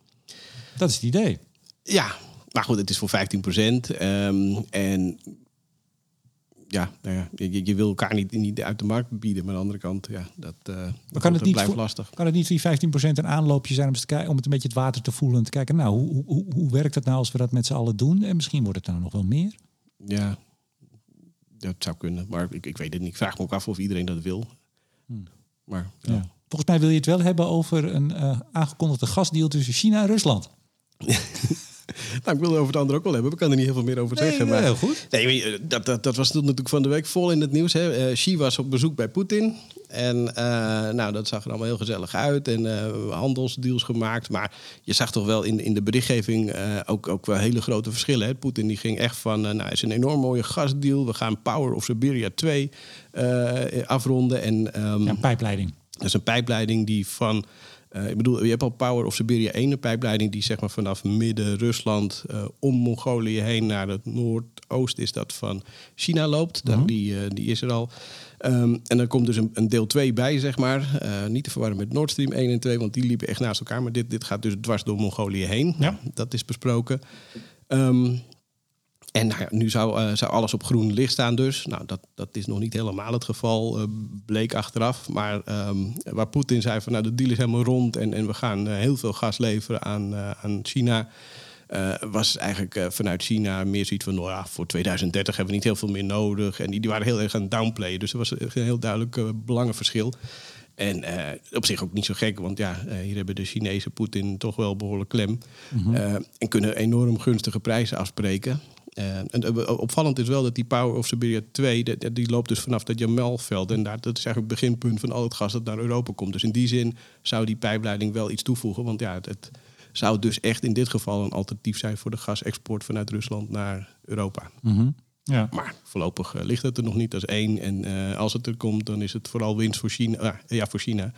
Dat is het idee. Ja, maar goed, het is voor 15 procent. Um, en ja, nou ja je, je, wil elkaar niet, niet uit de markt bieden. Maar aan de andere kant, ja, dat, uh, maar kan het niet blijft lastig. Kan het niet die 15% een aanloopje zijn om, te kijken, om het een beetje het water te voelen en te kijken, nou, hoe, hoe, hoe werkt dat nou als we dat met z'n allen doen? En misschien wordt het nou nog wel meer. Ja, dat zou kunnen. Maar ik, ik weet het niet. Ik vraag me ook af of iedereen dat wil. Hmm. Maar, ja. ja. Volgens mij wil je het wel hebben over een uh, aangekondigde gasdeal tussen China en Rusland. nou, ik wil het over het andere ook wel hebben. We kunnen er niet heel veel meer over nee, zeggen. Maar, heel goed. Nee, dat, dat, dat was natuurlijk van de week vol in het nieuws. Hè. Uh, Xi was op bezoek bij Poetin. En uh, nou, dat zag er allemaal heel gezellig uit. En uh, handelsdeals gemaakt. Maar je zag toch wel in, in de berichtgeving ook, ook wel hele grote verschillen. Poetin die ging echt van, nou, het is een enorm mooie gasdeal. We gaan Power of Siberia 2 afronden. En, um, ja, pijpleiding. Dat is een pijpleiding die van... Uh, ik bedoel, je hebt al Power of Siberia 1, een pijpleiding die zeg maar vanaf midden-Rusland uh, om Mongolië heen naar het noordoosten is dat van China loopt. Mm -hmm. die, uh, die is er al. Um, en dan komt dus een, een deel 2 bij, zeg maar. niet te verwarren met Nord Stream 1 en 2, want die liepen echt naast elkaar. Maar dit, dit gaat dus dwars door Mongolië heen. Ja. Dat is besproken. Um, en nou ja, nu zou, uh, zou, alles op groen licht staan dus. Nou, dat, dat is nog niet helemaal het geval, uh, bleek achteraf. Maar um, waar Poetin zei van nou, de deal is helemaal rond... en, en we gaan uh, heel veel gas leveren aan, aan China... was eigenlijk vanuit China meer zoiets van... nou ja, voor 2030 hebben we niet heel veel meer nodig. En die, die waren heel erg aan het downplayen. Dus er was een heel duidelijk belangenverschil. En uh, op zich ook niet zo gek, want ja, uh, hier hebben de Chinese Poetin toch wel behoorlijk klem. Mm -hmm. uh, en kunnen enorm gunstige prijzen afspreken. En opvallend is wel dat die Power of Siberia 2, die, die loopt dus vanaf dat Jamelveld. En daar, dat is eigenlijk het beginpunt van al het gas dat naar Europa komt. Dus in die zin zou die pijpleiding wel iets toevoegen. Want ja, het, het zou dus echt in dit geval een alternatief zijn voor de gasexport vanuit Rusland naar Europa. Mm -hmm. Ja. Maar voorlopig uh, ligt het er nog niet als één. En uh, als het er komt, dan is het vooral winst voor China. Ja, voor China.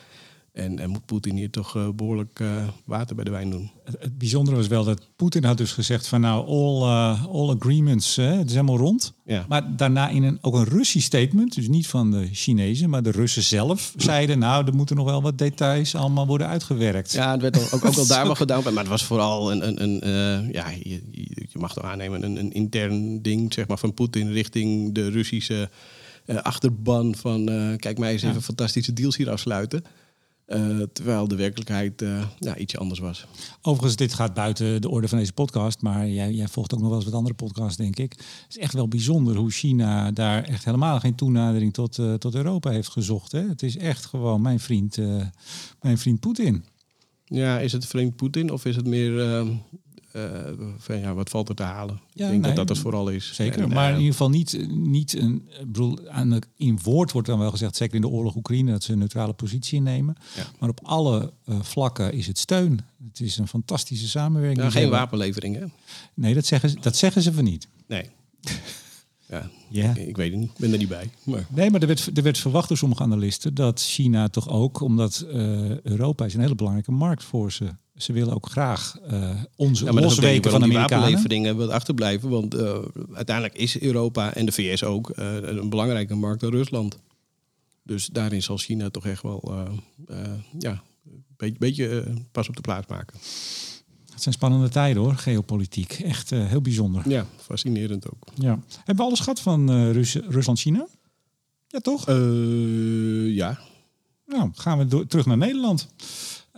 En, en moet Poetin hier toch behoorlijk water bij de wijn doen. Het, het, bijzondere was wel dat Poetin had dus gezegd van nou, all, all agreements, het is helemaal rond. Ja. Maar daarna in een, ook een Russisch statement, dus niet van de Chinezen, maar de Russen zelf zeiden nou, er moeten nog wel wat details allemaal worden uitgewerkt. Ja, het werd ook, ook, ook al daar wel gedaan, maar het was vooral een, een, een ja, je, je mag toch aannemen, een, een intern ding zeg maar, van Poetin richting de Russische uh, achterban van uh, kijk mij eens ja. even fantastische deals hier afsluiten. Uh, terwijl de werkelijkheid ja, ietsje anders was. Overigens, dit gaat buiten de orde van deze podcast, maar jij, jij volgt ook nog wel eens wat andere podcasts, denk ik. Het is echt wel bijzonder hoe China daar echt helemaal geen toenadering tot, tot Europa heeft gezocht. Hè? Het is echt gewoon mijn vriend, mijn vriend Poetin. Ja, is het vreemd Poetin of is het meer... eh, van, ja, wat valt er te halen? Ja, ik denk nee, dat dat het vooral is. Zeker, En, maar in eh, ieder geval niet, niet een. ik bedoel, aan in woord wordt dan wel gezegd, zeker in de oorlog Oekraïne, dat ze een neutrale positie innemen. Ja. Maar op alle eh, vlakken is het steun. Het is een fantastische samenwerking. nou, geen wapenleveringen. Nee, dat zeggen, ze- dat zeggen ze van niet. Nee. Ja, ik, ik weet het niet. Ik ben er niet bij. Maar Nee, maar er werd, er werd verwacht door sommige analisten dat China toch ook, omdat Europa is een hele belangrijke markt voor ze. Ze willen ook graag eh onze Ja, losweken van de waarom die wapenleveringen wil achterblijven. Want eh, uiteindelijk is Europa en de VS ook eh, een belangrijke markt dan Rusland. Dus daarin zal China toch echt wel ja, een beetje, beetje pas op de plaats maken. Het zijn spannende tijden hoor, geopolitiek. Echt heel bijzonder. Ja, fascinerend ook. Ja. Hebben we alles gehad van Rus- Rusland-China? Ja, toch? Ja. Nou, gaan we door, terug naar Nederland.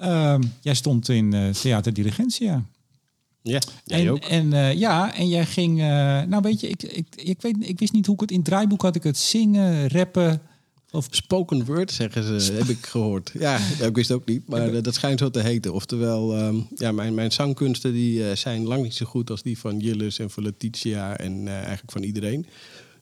Ehm, jij stond in eh Theater Diligentia. Ja, jij en, ook. En eh, ja, en jij ging. eh, nou, weet je, ik, ik, ik, weet, ik wist niet hoe ik het in het draaiboek had. Ik het zingen, rappen. Of Spoken word, zeggen ze, heb ik gehoord. Ja, ik wist ook niet, maar dat schijnt zo te heten. Oftewel, ehm, ja, mijn, mijn zangkunsten die, zijn lang niet zo goed als die van Jillis en van Letitia en eigenlijk van iedereen.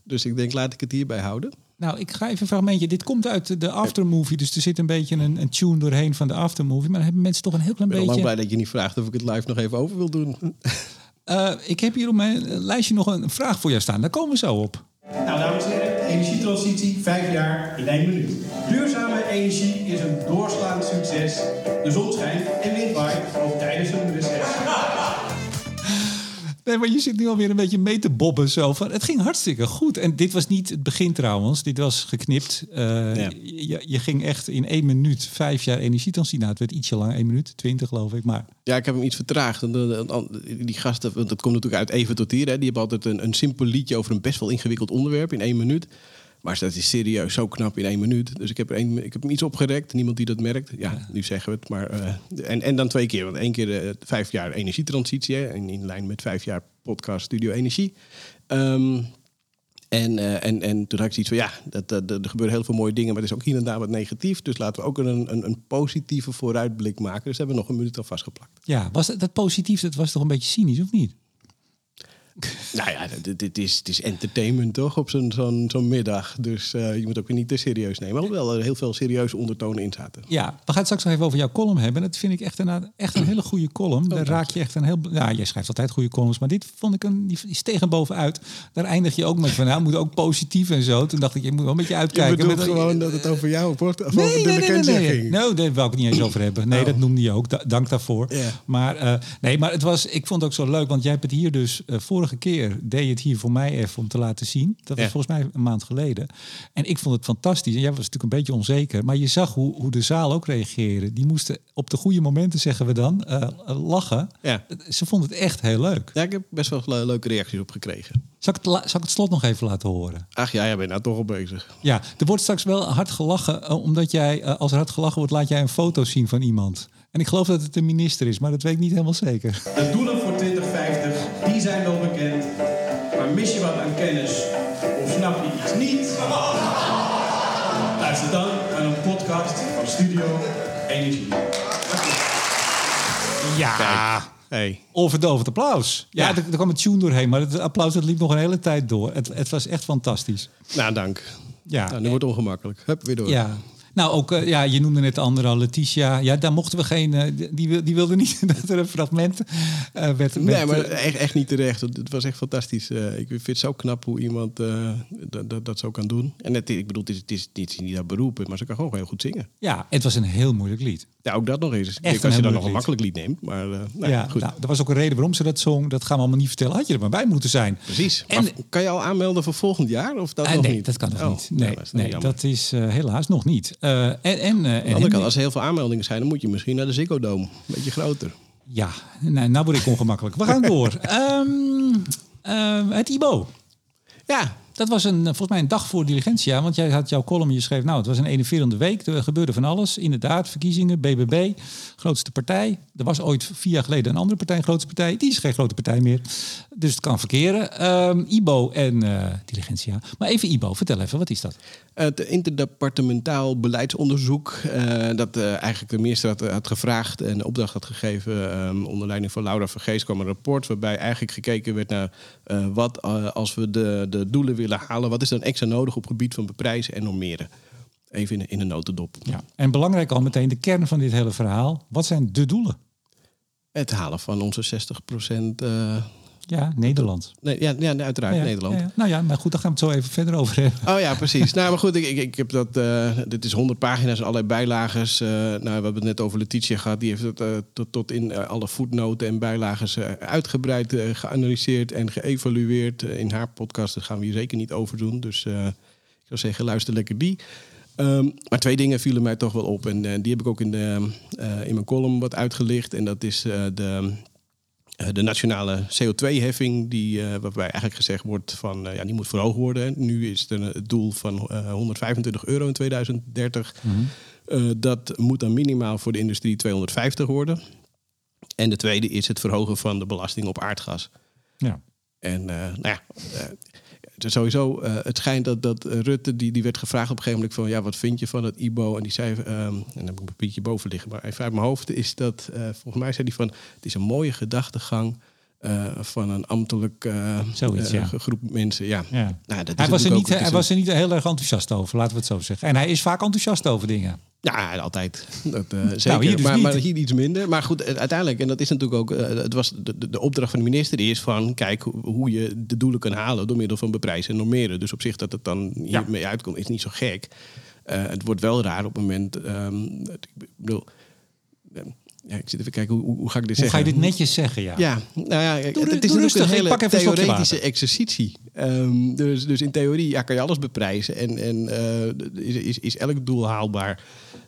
Dus ik denk, laat ik het hierbij houden. Nou, ik ga even een fragmentje. Dit komt uit de aftermovie, dus er zit een beetje een, een tune doorheen van de aftermovie. Maar dan hebben mensen toch een heel klein Ik ben al lang beetje. blij dat je niet vraagt of ik het live nog even over wil doen. Eh, ik heb hier op mijn lijstje nog een vraag voor jou staan. Daar komen we zo op. Nou, dames en heren, energietransitie, vijf jaar in één minuut. Duurzame energie is een doorslaand succes. De zon schijnt en wind waait, ook tijdens een reces. Nee, maar je zit nu alweer een beetje mee te bobben zo. Van, het ging hartstikke goed. En dit was niet het begin trouwens. Dit was geknipt. Eh, Ja. je, je ging echt in één minuut vijf jaar energietransitie. Nou, het werd ietsje lang, één minuut, twintig geloof ik. Maar Ja, ik heb hem iets vertraagd. De- Die gasten, want dat komt natuurlijk uit Even tot hier. Hè. Die hebben altijd een, een simpel liedje over een best wel ingewikkeld onderwerp in één minuut. Maar dat is serieus zo knap in één minuut. Dus ik heb, er één, ik heb hem iets opgerekt. Niemand die dat merkt. Ja, nu zeggen we het. Maar, eh, en, en dan twee keer. Want één keer eh, vijf jaar energietransitie. Hè, en in lijn met vijf jaar podcast Studio Energie. Ehm, en, eh, en, en toen had ik zoiets van, ja, dat, dat, er gebeuren heel veel mooie dingen, maar er is ook hier en daar wat negatief. Dus laten we ook een, een, een positieve vooruitblik maken. Dus hebben we nog een minuut al vastgeplakt. ja, was dat, dat positief, dat was toch een beetje cynisch, of niet? Nou ja, dit, dit is, het is entertainment toch op zo'n zo'n zo'n middag. Dus eh, je moet ook weer niet te serieus nemen. Alhoewel er heel veel serieuze ondertonen in zaten. Ja, we gaan het straks nog even over jouw column hebben. Dat vind ik echt een, echt een hele goede column. Daar raak je echt een heel... Ja, jij schrijft altijd goede columns, maar dit vond ik een... Die steeg er bovenuit. Daar eindig je ook met van, nou, moet ook positief en zo. Toen dacht ik, je moet wel een beetje Je uitkijken. bedoelt Met- gewoon dat het over jou wordt? Of Nee, over nee, de nee, nee, nee. Nou, daar wou ik het niet eens over hebben. Nee, Oh. dat noemde je ook. Da- dank daarvoor. Maar, eh, nee, maar het was, ik vond het ook zo leuk, want jij hebt het hier dus eh, vorige keer deed je het hier voor mij even om te laten zien. Dat was Ja. volgens mij een maand geleden. En ik vond het fantastisch. En jij was natuurlijk een beetje onzeker, maar je zag hoe, hoe de zaal ook reageerde. Die moesten op de goede momenten, zeggen we dan, eh, lachen. Ja. Ze vonden het echt heel leuk. ja, ik heb best wel le- leuke reacties op gekregen. Zal ik, het, zal ik het slot nog even laten horen? Ach ja, jij bent nou toch al bezig. Ja, er wordt straks wel hard gelachen, eh, omdat jij, eh, als er hard gelachen wordt, laat jij een foto zien van iemand. En ik geloof dat het een minister is, maar dat weet ik niet helemaal zeker. De doelen voor 2050, kennis of snap je iets niet? Luister dan naar een podcast van Studio Energie. Ja. Hey. Overdovend applaus. Ja, Ja. Er, er kwam een tune doorheen, maar het applaus dat liep nog een hele tijd door. Het, het was echt fantastisch. Nou, dank. Ja, Nou, nu wordt het ongemakkelijk. Hup, weer door. ja. Nou, ook, eh, ja, je noemde net de andere al, Letitia. Ja, daar mochten we geen... eh, die, die wilde niet dat er een fragment eh, werd... werd, Nee, maar echt, echt niet terecht. Het was echt fantastisch. Ik vind het zo knap hoe iemand dat, dat, dat zo kan doen. En het, ik bedoel, het is, het is, het is niet dat beroep, maar ze kan gewoon heel goed zingen. ja, het was een heel moeilijk lied. Ja, ook dat nog eens. Ik denk als je dan nog een makkelijk lied neemt. Maar nou, ja, goed. nou, er was ook een reden waarom ze dat zong. Dat gaan we allemaal niet vertellen. Had je er maar bij moeten zijn. Precies. En- Maar kan je al aanmelden voor volgend jaar? Of dat Ah, nog nee, niet? dat kan nog Oh, niet. nou, Nee, dat is dan nee jammer. dat is helaas nog niet. Eh, en, en, eh, Aan de andere kant, als er heel veel aanmeldingen zijn, dan moet je misschien naar de Ziggo Dome. Een beetje groter. Ja, nou, nou word ik ongemakkelijk. We gaan door. Ehm, ehm, het IBO. Ja, Dat was een, volgens mij een dag voor Diligentia. Want jij had jouw column, je schreef... nou, het was een enerverende week. Er gebeurde van alles. Inderdaad, verkiezingen, BBB, grootste partij. Er was ooit vier jaar geleden een andere partij, grootste partij. Die is geen grote partij meer. Dus het kan verkeren. Um, IBO en uh, Diligentia. Maar even IBO, vertel even, wat is dat? Het interdepartementaal beleidsonderzoek... Uh, dat eigenlijk de minister had, gevraagd en opdracht had gegeven... Um, onder leiding van Laura Vergees kwam een rapport... waarbij eigenlijk gekeken werd naar wat als we de, de doelen willen halen... wat is dan extra nodig op het gebied van beprijzen en normeren? Even in, in een notendop. Ja. En belangrijk al meteen de kern van dit hele verhaal. Wat zijn de doelen? Het halen van onze 60 procent... Uh, ja, Nederland. Nee, ja, ja uiteraard, ja, Nederland. Nou ja, maar goed, daar gaan we het zo even verder over hebben. Oh ja, precies. nou, maar goed, ik, ik, ik heb dat... Uh, dit is 100 pagina's en allerlei bijlagers. Uh, nou, we hebben het net over Letitia gehad. Die heeft het uh, tot, tot in alle voetnoten en bijlagers uitgebreid geanalyseerd en geëvalueerd. in haar podcast daar gaan we hier zeker niet over doen. Dus ik zou zeggen, luister lekker die. Um, maar twee dingen vielen mij toch wel op. En die heb ik ook in, de, in mijn column wat uitgelicht. En dat is de eh, de nationale CO2-heffing, die, uh, waarbij eigenlijk gezegd wordt van uh, ja, die moet verhoogd worden. Nu is het een doel van 125 euro in 2030. Mm-hmm. dat moet dan minimaal voor de industrie 250 worden. En de tweede is het verhogen van de belasting op aardgas. Ja. En nou ja, sowieso, uh, het schijnt dat, dat Rutte, die, die werd gevraagd op een gegeven moment van, ja, wat vind je van het IBO? En die zei, um, en dan heb ik een beetje boven liggen, maar even uit mijn hoofd is dat, uh, volgens mij zei hij van, het is een mooie gedachtegang. Uh, van een ambtelijk Zoiets, ja. groep mensen. Ja. ja. Nou, dat hij, was er, niet, hij was er niet heel erg enthousiast over, laten we het zo zeggen. En hij is vaak enthousiast over dingen. Ja, altijd. Dat, uh, zeker. Nou, hier dus maar, maar, hier iets minder. Maar goed, uiteindelijk, en dat is natuurlijk ook. Uh, het was de, de, opdracht van de minister is van kijk hoe je de doelen kan halen door middel van beprijzen en normeren. Dus op zich dat het dan hiermee ja. uitkomt, is niet zo gek. Uh, het wordt wel raar op het moment. Um, ik bedoel. Ja, ik zit even kijken, hoe, hoe ga ik dit hoe zeggen? ga je dit netjes zeggen, ja? Ja, nou ja, doe, het is natuurlijk een hele theoretische exercitie. Um, dus, dus in theorie ja, kan je alles beprijzen en, en uh, is, is, is elk doel haalbaar.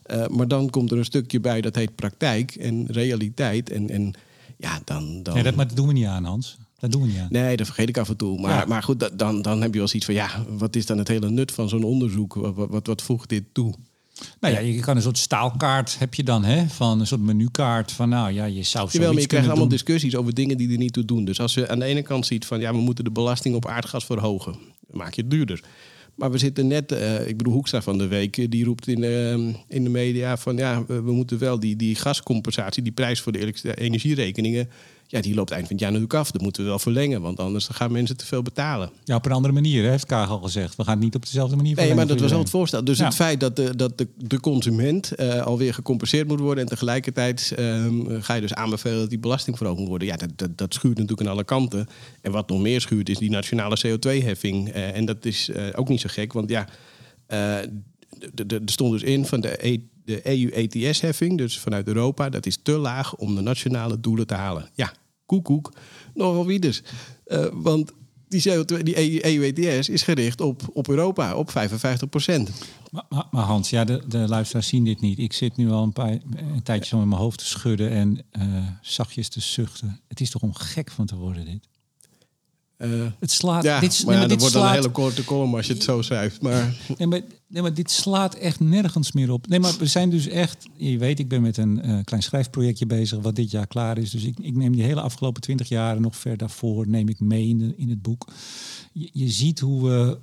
Uh, maar dan komt er een stukje bij dat heet praktijk en realiteit. En, en ja, dan... dan... Ja, dat, maar dat doen we niet aan, Hans. Dat doen we niet aan. Nee, dat vergeet ik af en toe. Maar, ja. maar goed, dan, dan heb je wel zoiets van... ja, wat is dan het hele nut van zo'n onderzoek? Wat, wat, wat voegt dit toe? Nou ja, je kan een soort staalkaart heb je dan, hè? Van een soort menukaart van, nou ja, je zou Jawel, maar je krijgt allemaal discussies over dingen die er niet toe doen. Dus als je aan de ene kant ziet van, ja, we moeten de belasting op aardgas verhogen, maak je het duurder. Maar we zitten net, uh, ik bedoel Hoekstra van de week, die roept in, uh, in de media van, ja, we, we, moeten wel die, die gascompensatie, die prijs voor de energierekeningen, ja, die loopt eind van het jaar natuurlijk af. Dat moeten we wel verlengen, want anders gaan mensen te veel betalen. Ja, op een andere manier, heeft Kaag al gezegd. We gaan het niet op dezelfde manier Nee, maar dat was al het voorstel. Dus ja. het feit dat de, dat de, de consument uh, alweer gecompenseerd moet worden... en tegelijkertijd um, ga je dus aanbevelen dat die belasting verhoogd moet worden... ja, dat, dat, dat schuurt natuurlijk aan alle kanten. En wat nog meer schuurt is die nationale CO2-heffing. Uh, en dat is uh, ook niet zo gek, want ja... er stond dus in van de, e de EU-ETS-heffing, dus vanuit Europa... dat is te laag om de nationale doelen te halen. Ja, koekoek, nogal wie dus. Uh, want die, CO2, die EU-ETS is gericht op, op Europa, op 55 procent. Maar, maar, Hans, ja, de, de luisteraars zien dit niet. Ik zit nu al een, paar, tijdje zo in mijn hoofd te schudden en uh, zachtjes te zuchten. Het is toch om gek van te worden, dit? Uh, het slaat. Ja, dit, maar nee, ja, dit dat wordt slaat, een hele korte column als je het zo schrijft. Maar... Nee, maar, nee, maar dit slaat echt nergens meer op. Nee, maar we zijn dus echt. Je weet, ik ben met een uh, klein schrijfprojectje bezig, wat dit jaar klaar is. Dus ik, ik neem die hele afgelopen twintig jaren nog ver daarvoor, neem ik mee in, de, in het boek. Je, je ziet hoe we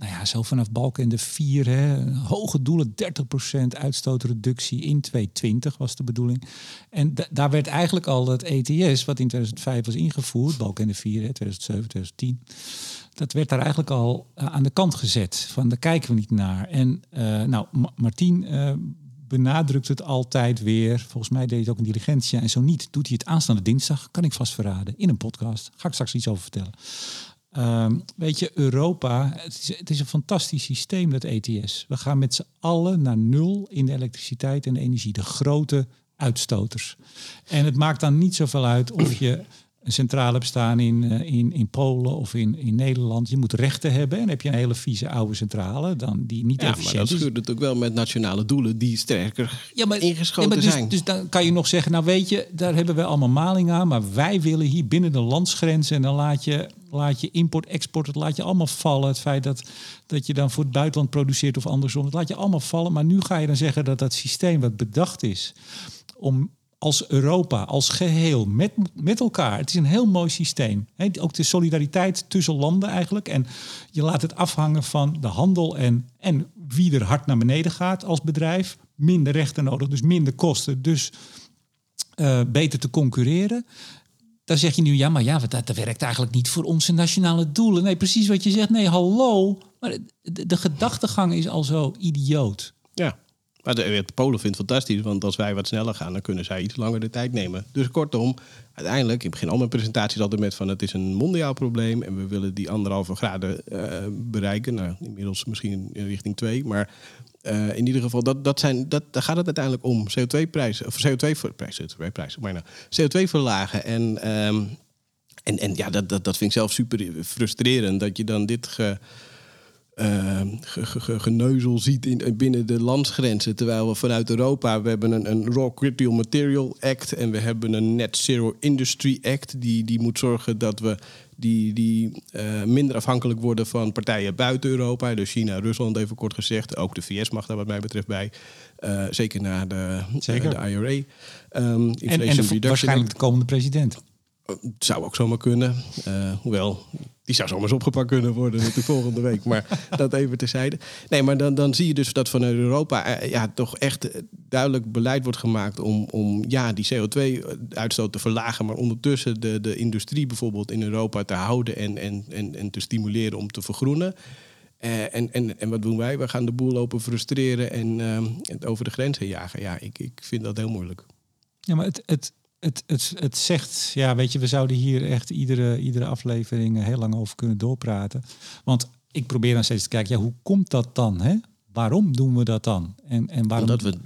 nou ja, zo vanaf balken de 4, hè, hoge doelen, 30% uitstootreductie in 2020 was de bedoeling. En daar werd eigenlijk al het ETS, wat in 2005 was ingevoerd, balken de 4, hè, 2007, 2010, dat werd daar eigenlijk al uh, aan de kant gezet. Van daar kijken we niet naar. En uh, nou, Ma Martien uh, benadrukt het altijd weer. Volgens mij deed hij het ook in Diligentia. En zo niet, doet hij het aanstaande dinsdag, kan ik vast verraden, in een podcast. Ga ik straks iets over vertellen. Um, weet je, Europa, het is, het is, een fantastisch systeem, dat ETS. We gaan met z'n allen naar nul in de elektriciteit en de energie. De grote uitstoters. En het maakt dan niet zoveel uit of je een centrale hebt staan in, uh, in, in Polen of in, in Nederland. Je moet rechten hebben. En heb je een hele vieze oude centrale, dan die niet ja, efficiënt maar dat schuurt natuurlijk wel met nationale doelen die sterker ja, maar, ingeschoten ja, maar dus, zijn. Dus dan kan je nog zeggen, nou weet je, daar hebben we allemaal maling aan. Maar wij willen hier binnen de landsgrenzen en dan laat je laat je import, export, het laat je allemaal vallen. Het feit dat, dat je dan voor het buitenland produceert of andersom, dat laat je allemaal vallen. Maar nu ga je dan zeggen dat dat systeem wat bedacht is om als Europa, als geheel, met, met elkaar. Het is een heel mooi systeem. ook de solidariteit tussen landen eigenlijk. En je laat het afhangen van de handel en, en wie er hard naar beneden gaat als bedrijf. Minder rechten nodig, dus minder kosten. Dus uh, beter te concurreren. Dan zeg je nu, ja, maar ja, dat, werkt eigenlijk niet voor onze nationale doelen. Nee, precies wat je zegt. Nee, hallo. Maar de, de gedachtegang is al zo idioot. Ja, maar de, Polen vindt het fantastisch, want als wij wat sneller gaan, dan kunnen zij iets langer de tijd nemen. Dus kortom, uiteindelijk, ik begin al mijn presentaties altijd met van het is een mondiaal probleem en we willen die anderhalve graden uh, bereiken. Nou, inmiddels misschien in richting twee, maar uh, in ieder geval, dat, dat zijn, dat, daar gaat het uiteindelijk om. CO2-prijzen, of CO2-prijzen, CO2-prijzen, maar nou, CO2 verlagen. En, um, en, en ja, dat, dat, dat vind ik zelf super frustrerend, dat je dan dit uh, geneuzel ziet in, binnen de landsgrenzen. Terwijl we vanuit Europa, we hebben een, een Raw Critical Material Act en we hebben een Net Zero Industry Act. Die, die moet zorgen dat we die, die uh, minder afhankelijk worden van partijen buiten Europa. Dus China, Rusland even kort gezegd. Ook de VS mag daar wat mij betreft bij. Uh, zeker na de, zeker. de IRA. Um, ehm, en, en de, waarschijnlijk de komende president. Zou ook zomaar kunnen. Uh, hoewel, die zou zomaar eens opgepakt kunnen worden de volgende week. Maar dat even terzijde. Nee, maar dan, dan zie je dus dat vanuit Europa uh, ja, toch echt duidelijk beleid wordt gemaakt om, om ja, die CO2-uitstoot te verlagen. Maar ondertussen de, de industrie bijvoorbeeld in Europa te houden en, en, en, en te stimuleren om te vergroenen. En, en, en wat doen wij? We gaan de boel lopen frustreren en het over de grenzen jagen. Ja, ik, ik vind dat heel moeilijk. Ja, maar het, het, het, het, het zegt, ja, weet je, we zouden hier echt iedere, iedere aflevering heel lang over kunnen doorpraten. Want ik probeer dan steeds te kijken, ja, hoe komt dat dan? Hè? Waarom doen we dat dan? En, en waarom... Omdat we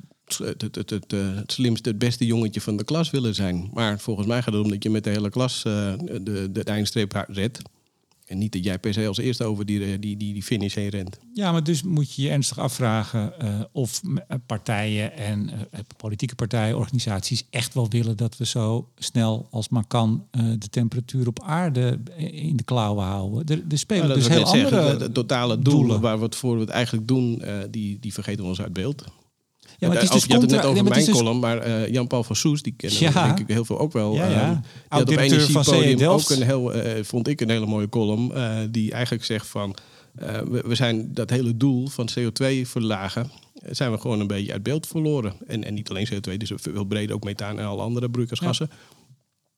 het, het, het, het, eh, slimste, het beste jongetje van de klas willen zijn. Maar volgens mij gaat het om dat je met de hele klas uh, de, de eindstreep redt. En niet dat jij per se als eerste over die, eh, die, die, die finish heen rent. Ja, maar dus moet je je ernstig afvragen uh, of eh, partijen en uh, politieke partijen, organisaties echt wel willen dat we zo snel als maar kan uh, de temperatuur op aarde in de klauwen houden. Er, er spelen nou, dus heel andere zeggen, de, totale doelen, doelen, waar we het voor we het eigenlijk doen, die, die vergeten we ons uit beeld. Ja, maar het is dus je had het net over mijn dus... column, maar uh, Jan-Paul van Soes, die kennen ja. denk ik heel veel ook wel. Ja, ja. Uh, op Energiepodium ook een heel, uh, vond ik een hele mooie column, die eigenlijk zegt van, we, we, zijn dat hele doel van CO2 verlagen, zijn we gewoon een beetje uit beeld verloren. En, en niet alleen CO2, dus veel breder ook methaan en alle andere broeikasgassen.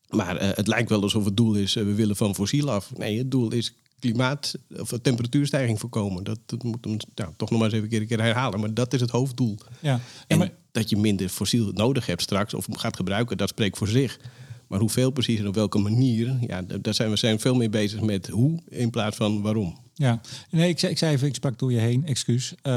Maar het lijkt wel alsof het doel is, we willen van fossiel af. Nee, het doel is klimaat- of temperatuurstijging voorkomen. Dat, dat moet hem nou, toch nog maar eens even een keer herhalen. Maar dat is het hoofddoel. Ja. En maar... dat je minder fossiel nodig hebt straks of gaat gebruiken, dat spreekt voor zich. Maar hoeveel precies en op welke manier, ja, daar zijn we zijn veel meer bezig met hoe in plaats van waarom. Ja, nee, ik zei, ik zei even, ik sprak door je heen, excuus. Uh,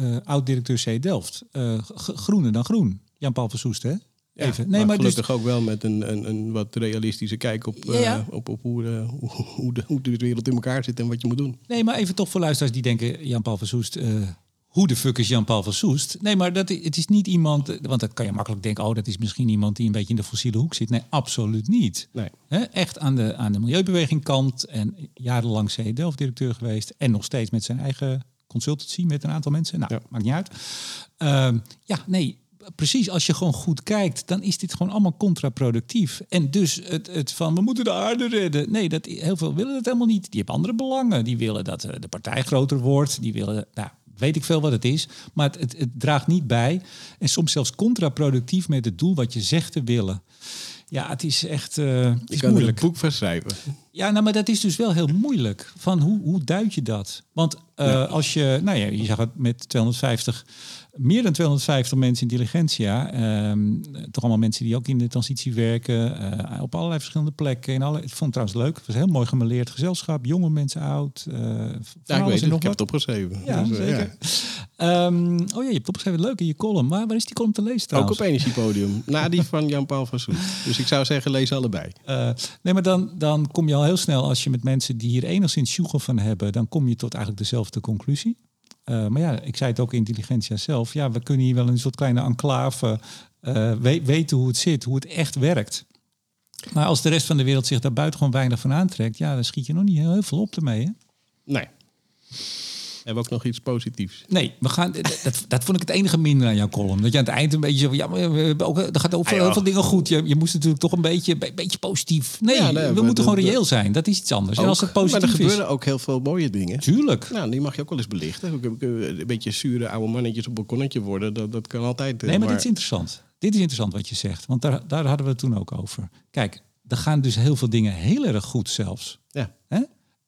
uh, Oud-directeur C Delft. Uh, groener dan groen. Jan-Paul van Soest, hè? Even. Nee, maar, maar gelukkig dus... ook wel met een, een, een wat realistische kijk op, uh, op, op hoe, de, hoe, de, hoe de wereld in elkaar zit en wat je moet doen. Nee, maar even toch voor luisteraars die denken, Jan-Paul van Soest, uh, hoe de fuck is Jan-Paul van Soest? Nee, maar dat, het is niet iemand, want dat kan je makkelijk denken, oh, dat is misschien iemand die een beetje in de fossiele hoek zit. Nee, absoluut niet. Nee. echt aan de, aan de milieubeweging kant en jarenlang C Delft-directeur geweest en nog steeds met zijn eigen consultancy met een aantal mensen. Nou, maakt niet uit. Uh, ja, nee, precies, als je gewoon goed kijkt, dan is dit gewoon allemaal contraproductief. En dus het, het van we moeten de aarde redden. Nee, dat, heel veel willen dat helemaal niet. Die hebben andere belangen. Die willen dat eh, de partij groter wordt. Die willen, nou, weet ik veel wat het is. Maar het, het, draagt niet bij. En soms zelfs contraproductief met het doel wat je zegt te willen. Ja, het is echt uh, het is moeilijk. een boek verschrijven. Ja, nou, maar dat is dus wel heel moeilijk. Van hoe, hoe duid je dat? Want uh, als je, nou ja, je zag het met 250 meer dan 250 mensen in Diligentia. Um, toch allemaal mensen die ook in de transitie werken. Uh, op allerlei verschillende plekken. In alle, ik vond het trouwens leuk. Het was een heel mooi gemeleerd gezelschap. Jonge mensen, oud. Uh, ja, ik weet het. Ik heb het opgeschreven. Ja, dus, zeker. Ja. Um, oh ja, je hebt opgeschreven. Leuk in je column. Maar waar is die column te lezen trouwens? Ook op Energiepodium. na die van Jan-Paul van Soet. Dus ik zou zeggen, lees allebei. nee, maar dan, dan kom je al heel snel, als je met mensen die hier enigszins sjoegel van hebben, dan kom je tot eigenlijk dezelfde conclusie. Uh, maar ja, ik zei het ook intelligentia zelf. Ja, we kunnen hier wel een soort kleine enclave we weten hoe het zit, hoe het echt werkt. Maar als de rest van de wereld zich daar buitengewoon weinig van aantrekt, ja, dan schiet je nog niet heel, heel veel op ermee. Hè? Nee. Hebben we ook nog iets positiefs? Nee, we gaan, dat, dat vond ik het enige minder aan jouw column. Dat je aan het eind een beetje zo van, ja, maar we hebben ook, er gaat over Ah, heel veel dingen goed. Je, je moest natuurlijk toch een beetje, een beetje positief. Nee, Ja, nee, we moeten gewoon reëel zijn. Dat is iets anders. en Ook. als het maar er positief is, gebeuren ook heel veel mooie dingen. tuurlijk. Nou, die mag je ook wel eens belichten. Ook Een beetje zure oude mannetjes op een balkonnetje worden, dat, dat kan altijd. eh, Nee, maar dit is interessant. Dit is interessant wat je zegt, want daar, daar hadden we het toen ook over. Kijk, er gaan dus heel veel dingen heel erg goed zelfs. Ja.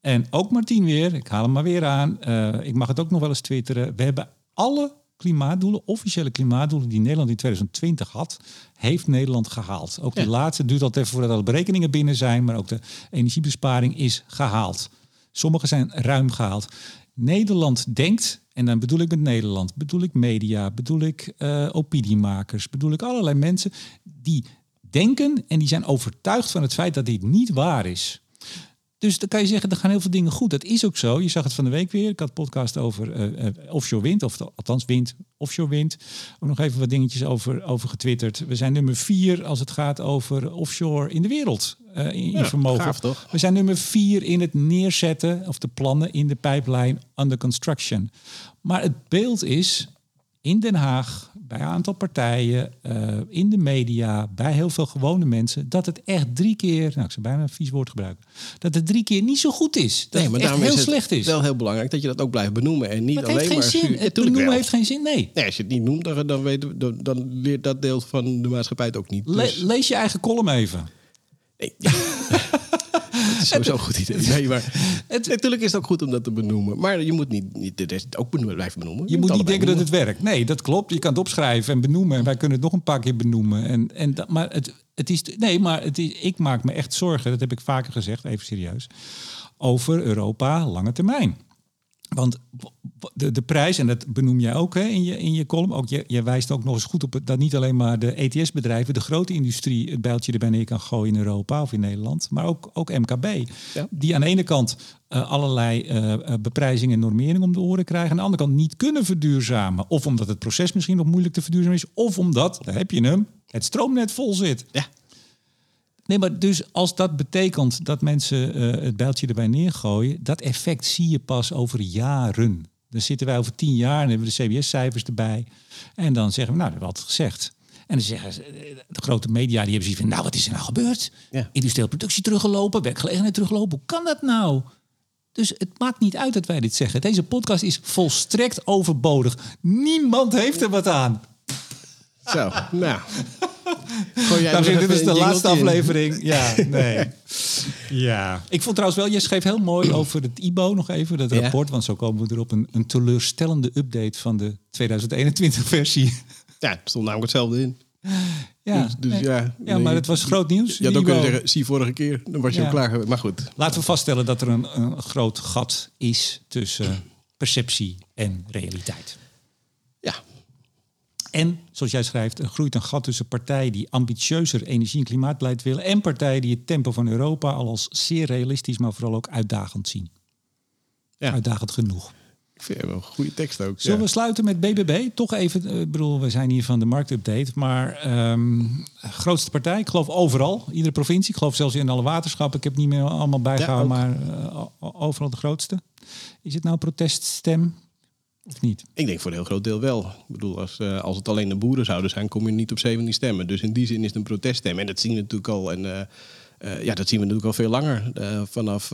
En ook Martien weer, ik haal hem maar weer aan. eh, ik mag het ook nog wel eens twitteren. We hebben alle klimaatdoelen, officiële klimaatdoelen die Nederland in 2020 had, heeft Nederland gehaald. Ook de Ja. laatste duurt altijd even voordat alle berekeningen binnen zijn, maar ook de energiebesparing is gehaald. Sommige zijn ruim gehaald. Nederland denkt, en dan bedoel ik met Nederland, bedoel ik media, bedoel ik eh, opiniemakers, bedoel ik allerlei mensen die denken en die zijn overtuigd van het feit dat dit niet waar is. Dus dan kan je zeggen, er gaan heel veel dingen goed. Dat is ook zo. Je zag het van de week weer. Ik had een podcast over eh, eh, offshore wind, of althans wind, offshore wind. Ook nog even wat dingetjes over, over getwitterd. We zijn nummer vier als het gaat over offshore in de wereld. eh, in, vermogen. gaaf, toch? We zijn nummer vier in het neerzetten of de plannen in de pijplijn under construction. Maar het beeld is in Den Haag, bij een aantal partijen, eh, in de media, bij heel veel gewone mensen, dat het echt drie keer, nou ik zou bijna een vies woord gebruiken, dat het drie keer niet zo goed is. Dat het echt heel is het slecht is. wel heel belangrijk dat je dat ook blijft benoemen. En niet maar het alleen heeft geen maar... zin. Het benoemen wel. heeft geen zin. Nee. Nee, als je het niet noemt, dan, dan, weten we- dan, dan leert dat deel van de maatschappij het ook niet. Le- Dus, lees je eigen column even. Nee, ja. Het is sowieso een goed idee. Nee, maar, Het- natuurlijk is het ook goed om dat te benoemen. Maar je moet niet, niet de rest ook benoemen, blijven benoemen. Je moet niet denken dat het werkt. Nee, dat klopt. Je kan het opschrijven en benoemen. En wij kunnen het nog een paar keer benoemen. En, en, dat- maar het, het is. Nee, maar het is, ik maak me echt zorgen. Dat heb ik vaker gezegd, even serieus. Over Europa lange termijn. Want de, de prijs, en dat benoem jij ook hè, in, je, in je column. Ook, je, je wijst ook nog eens goed op het, dat niet alleen maar de ETS-bedrijven, de grote industrie, het bijltje erbij neer kan gooien in Europa of in Nederland. Maar ook, ook MKB. Ja. Die aan de ene kant eh, allerlei eh, eh, beprijzingen en normeringen om de oren krijgen. Aan de andere kant niet kunnen verduurzamen. Of omdat het proces misschien nog moeilijk te verduurzamen is. Of omdat, daar heb je hem, het stroomnet vol zit. Ja. Nee, maar dus als dat betekent dat mensen eh, het bijltje erbij neergooien, dat effect zie je pas over jaren. Dan zitten wij over tien jaar en hebben we de CBS-cijfers erbij. En dan zeggen we, nou, dat hebben we altijd gezegd. En dan zeggen ze, eh, de grote media, die hebben zoiets van, nou, wat is er nou gebeurd? Ja. Industriële productie teruggelopen, werkgelegenheid teruggelopen. Hoe kan dat nou? Dus het maakt niet uit dat wij dit zeggen. Deze podcast is volstrekt overbodig. Niemand heeft er wat aan. Zo, nou. Dames en heren, dit is de laatste in. aflevering. Ja, nee. Ja. Ik vond trouwens wel, je schreef heel mooi over het IBO nog even, dat Ja. rapport. Want zo komen we erop een, een teleurstellende update van de 2021-versie. Ja, het stond namelijk hetzelfde in. Ja, Dus, dus nee. ja, ja, nee, maar het was groot nieuws. Je had ook IBO. kunnen zeggen, zie vorige keer, dan was je Ja. ook klaar geweest. Maar goed, Laten we vaststellen dat er een, een groot gat is tussen perceptie en realiteit. En, zoals jij schrijft, er groeit een gat tussen partijen die ambitieuzer energie- en klimaatbeleid willen en partijen die het tempo van Europa al als zeer realistisch, maar vooral ook uitdagend zien. Ja. Uitdagend genoeg. Ik vind het wel een goede tekst ook. Zullen ja. we sluiten met BBB? Toch even, eh, ik bedoel, we zijn hier van de marktupdate, maar ehm, grootste partij, ik geloof overal, iedere provincie, ik geloof zelfs in alle waterschappen, ik heb niet meer allemaal bijgehouden, Ja, maar eh, overal de grootste. Is het nou proteststem of niet? Ik denk voor een heel groot deel wel. Ik bedoel, als, eh, als het alleen de boeren zouden zijn, kom je niet op 17 stemmen. Dus in die zin is het een proteststem. En dat zien we natuurlijk al. En, eh, eh, ja, dat zien we natuurlijk al veel langer. Vanaf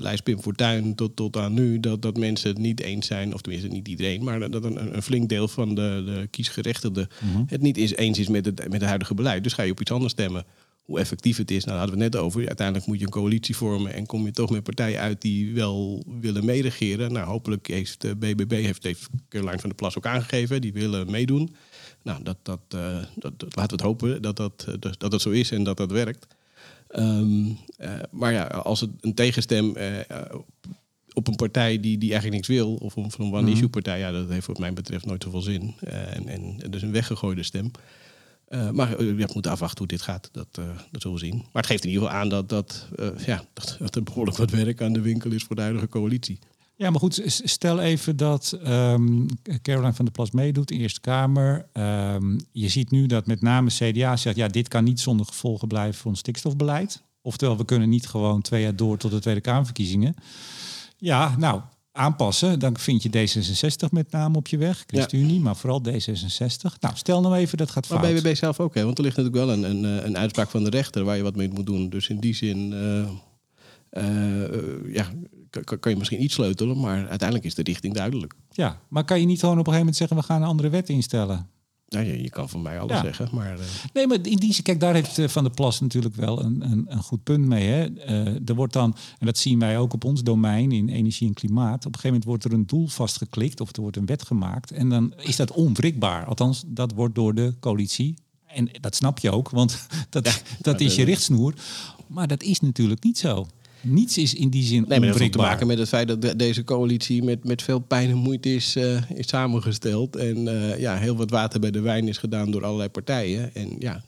Lijst Pim Fortuyn tot, tot aan nu. Dat, dat mensen het niet eens zijn. Of tenminste niet iedereen. Maar dat een, een flink deel van de, de kiesgerechtigden het niet eens is met het, met het huidige beleid. Dus ga je op iets anders stemmen. Hoe effectief het is, nou, daar hadden we het net over. Uiteindelijk moet je een coalitie vormen en kom je toch met partijen uit die wel willen meeregeren. Nou, hopelijk heeft de BBB, heeft, heeft Caroline van der Plas ook aangegeven, die willen meedoen. Nou, dat, dat, uh, dat, dat, laten we het hopen dat dat, dat, dat dat zo is en dat dat werkt. Um, uh, maar ja, als het een tegenstem uh, op een partij die, die eigenlijk niks wil, of van een one-issue partij, ja, dat heeft wat mij betreft nooit zoveel zin. En, en, en dus een weggegooide stem. Uh, maar uh, je moet afwachten hoe dit gaat. Dat, uh, dat zullen we zien. Maar het geeft in ieder geval aan dat, dat, ja, dat, dat er behoorlijk wat werk aan de winkel is voor de huidige coalitie. Ja, maar goed, stel even dat um, Caroline van der Plas meedoet in de Eerste Kamer. Um, je ziet nu dat met name CDA zegt, ja, dit kan niet zonder gevolgen blijven voor ons stikstofbeleid. Oftewel, we kunnen niet gewoon twee jaar door tot de Tweede Kamerverkiezingen. Ja, nou, aanpassen. Dan vind je D66 met name op je weg. ChristenUnie, ja. maar vooral D66. Nou, stel nou even dat gaat fout. Maar BBB zelf ook, hè? want er ligt natuurlijk wel een, een, eh, een uitspraak van de rechter waar je wat mee moet doen. Dus in die zin, uh, uh, ja, kan je misschien iets sleutelen, maar uiteindelijk is de richting duidelijk. Ja, maar kan je niet gewoon op een gegeven moment zeggen, we gaan een andere wet instellen? Ja, je, je kan van mij alles zeggen, maar... Uh... Nee, maar in die kijk, daar heeft Van der Plas natuurlijk wel een, een, een goed punt mee. Hè? Uh, er wordt dan, en dat zien wij ook op ons domein in energie en klimaat, op een gegeven moment wordt er een doel vastgeklikt of er wordt een wet gemaakt en dan is dat onwrikbaar. Althans, dat wordt door de coalitie en dat snap je ook, want dat, ja, dat is je richtsnoer. Maar dat is natuurlijk niet zo. Niets is in die zin nee, maar dat heeft te maken met het feit dat de, deze coalitie met, met veel pijn en moeite is, uh, is samengesteld. En uh, ja, heel wat water bij de wijn is gedaan door allerlei partijen. En ja,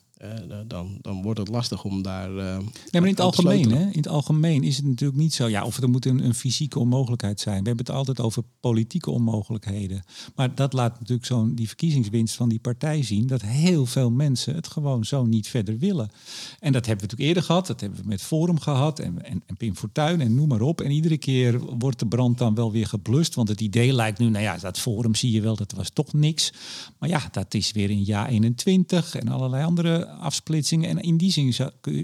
dan, dan wordt het lastig om daar. Uh, nee, maar in het algemeen, hè? In het algemeen is het natuurlijk niet zo. Ja, of er moet een, een fysieke onmogelijkheid zijn. We hebben het altijd over politieke onmogelijkheden. Maar dat laat natuurlijk zo'n die verkiezingswinst van die partij zien dat heel veel mensen het gewoon zo niet verder willen. En dat hebben we natuurlijk eerder gehad. Dat hebben we met Forum gehad en, en, en Pim Fortuyn en noem maar op. En iedere keer wordt de brand dan wel weer geblust. Want het idee lijkt nu, nou ja, dat Forum zie je wel, dat was toch niks. Maar ja, dat is weer in jaar 21 en allerlei andere afsplitsingen. En in die zin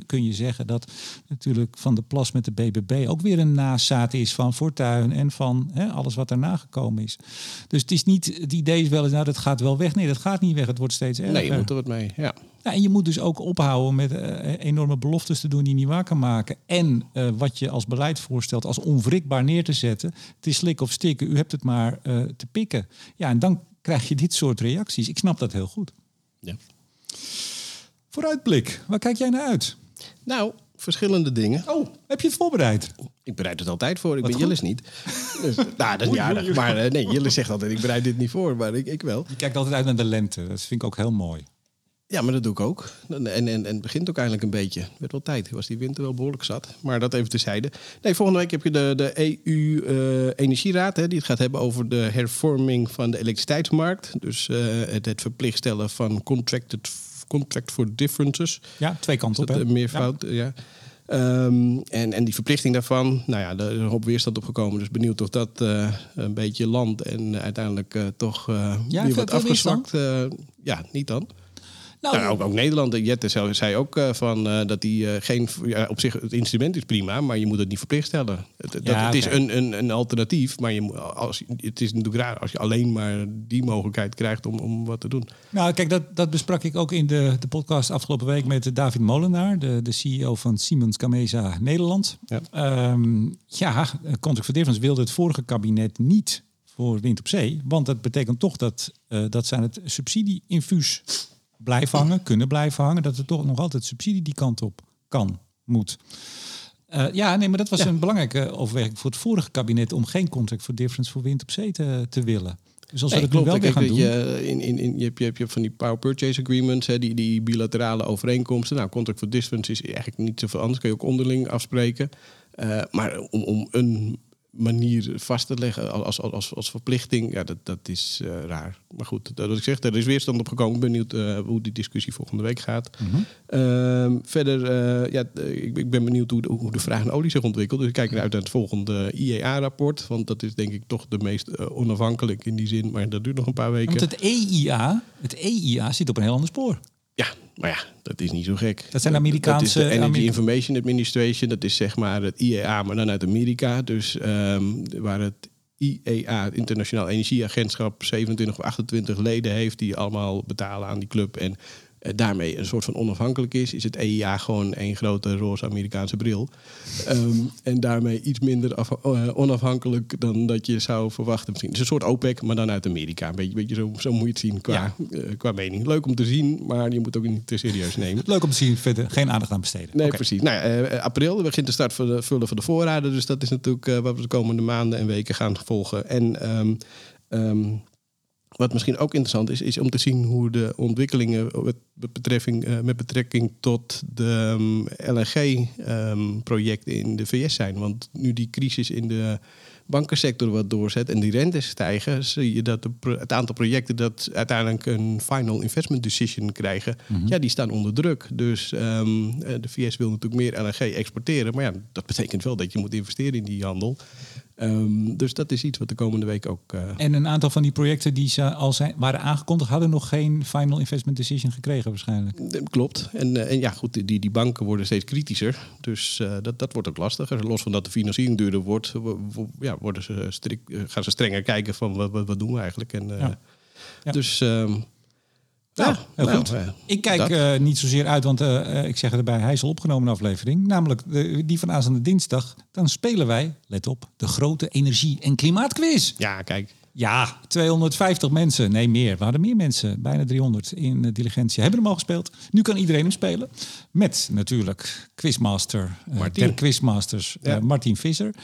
kun je zeggen dat natuurlijk Van de Plas met de BBB ook weer een nazaat is van Fortuin en van hè, alles wat daarna gekomen is. Dus het is niet, het idee is wel eens, nou dat gaat wel weg. Nee, dat gaat niet weg. Het wordt steeds erger. Nee, je moet er wat mee, ja. Ja, en je moet dus ook ophouden met uh, enorme beloftes te doen die niet waar kan maken. En uh, wat je als beleid voorstelt als onwrikbaar neer te zetten. Het is slik of stikken, u hebt het maar uh, te pikken. Ja, en dan krijg je dit soort reacties. Ik snap dat heel goed. Ja. Vooruitblik, waar kijk jij naar uit? Nou, verschillende dingen. Oh, heb je het voorbereid? Ik bereid het altijd voor. Ik Wat ben Jillis niet. Dus, nou, dat is niet aardig. Maar uh, nee, Jillis zegt altijd, ik bereid dit niet voor. Maar ik, ik wel. Je kijkt altijd uit naar de lente. Dat vind ik ook heel mooi. Ja, maar dat doe ik ook. En, en, en het begint ook eigenlijk een beetje. Het werd wel tijd. Was die winter wel behoorlijk zat. Maar dat even tezijde. Nee, volgende week heb je de, de EU-energieraad. Uh, die het gaat hebben over de hervorming van de elektriciteitsmarkt. Dus uh, het, het verplicht stellen van contracted Contract for Differences. Ja, twee kanten op. Hè? Meervoud, ja. ja. Um, en, en die verplichting daarvan, nou ja, er is een hoop weerstand opgekomen. Dus benieuwd of dat uh, een beetje land en uiteindelijk uh, toch uh, ja, weer wat afgezwakt. ja, niet dan. Nou, nou, ook, ook Nederland, Jette zei ook uh, van, uh, dat die uh, geen... Ja, op zich, het instrument is prima, maar je moet het niet verplicht stellen. Het, dat, het is een, een, een alternatief, maar je, als, het is natuurlijk raar als je alleen maar die mogelijkheid krijgt om, om wat te doen. Nou, kijk, dat, dat besprak ik ook in de, de podcast afgelopen week met David Molenaar, de, de CEO van Siemens Gamesa Nederland. Ja, um, ja Contract for Difference wilde het vorige kabinet niet voor wind op zee, want dat betekent toch dat, dat zijn het subsidieinfuus blijven hangen, kunnen blijven hangen, dat er toch nog altijd subsidie die kant op kan, moet. Uh, ja, nee, maar dat was een belangrijke overweging voor het vorige kabinet om geen contract for difference voor wind op zee te, te willen. Dus als we dat wel weer gaan doen. Je, in, in, in, je, hebt, je, hebt, je hebt van die power purchase agreements, hè, die, die bilaterale overeenkomsten. Nou, contract for difference is eigenlijk niet zoveel anders. Kun je ook onderling afspreken. Uh, maar om, om een manier vast te leggen als, als, als, als verplichting, ja, dat, dat is uh, raar. Maar goed, dat ik zeg, er is weerstand op gekomen. Benieuwd uh, hoe die discussie volgende week gaat. Mm -hmm. uh, verder, ja, ik, ik, ben benieuwd hoe de, hoe de vraag naar olie zich ontwikkelt. Dus ik kijk uit naar het volgende IEA-rapport. Want dat is denk ik toch de meest onafhankelijk in die zin. Maar dat duurt nog een paar weken. Want het EIA, het EIA zit op een heel ander spoor. Ja, maar ja, dat is niet zo gek. Dat zijn Amerikaanse... Dat is de Energy Information Administration. Dat is zeg maar het IEA, maar dan uit Amerika. Dus um, waar het IEA, het Internationaal Energieagentschap, 27 of 28 leden heeft... die allemaal betalen aan die club en daarmee een soort van onafhankelijk is, is het EIA gewoon een grote roze Amerikaanse bril. Um, en daarmee iets minder af, uh, onafhankelijk dan dat je zou verwachten. Misschien. Het is een soort OPEC, maar dan uit Amerika. Een beetje, beetje zo, zo moet je het zien qua, ja. uh, qua mening. Leuk om te zien, maar je moet ook niet te serieus nemen. Leuk om te zien, verder geen aandacht aan besteden. Nee, okay. precies. Nou, april begint de start voor de vullen van de voorraden. Dus dat is natuurlijk wat we de komende maanden en weken gaan volgen. En um, um, wat misschien ook interessant is, is om te zien hoe de ontwikkelingen met betrekking, uh, met betrekking tot de um, LNG-projecten um, in de VS zijn. Want nu die crisis in de bankensector wat doorzet en die rentes stijgen, zie je dat de, het aantal projecten dat uiteindelijk een final investment decision krijgen, mm -hmm. ja, die staan onder druk. Dus um, de VS wil natuurlijk meer LNG exporteren, maar ja, dat betekent wel dat je moet investeren in die handel. Um, dus dat is iets wat de komende week ook. Uh... En een aantal van die projecten die ze al zijn, waren aangekondigd, hadden nog geen final investment decision gekregen, waarschijnlijk. Klopt. En, uh, en ja, goed, die, die banken worden steeds kritischer. Dus uh, dat, dat wordt ook lastiger. Los van dat de financiering duurder wordt, ja, worden ze strikt, gaan ze strenger kijken van wat, wat, wat doen we eigenlijk. En, ja. Ja. Dus. Um, nou, heel nou, goed. Uh, ik kijk uh, niet zozeer uit, want uh, ik zeg erbij, hij is al opgenomen een aflevering. Namelijk de, die van aanstaande dinsdag. Dan spelen wij, let op, de grote energie- en klimaatquiz. Ja, kijk. Ja, 250 mensen. Nee, meer. We hadden meer mensen. Bijna 300 in uh, Diligentia. Hebben hem al gespeeld. Nu kan iedereen hem spelen. Met natuurlijk quizmaster, uh, der quizmasters, ja. uh, Martin Visser.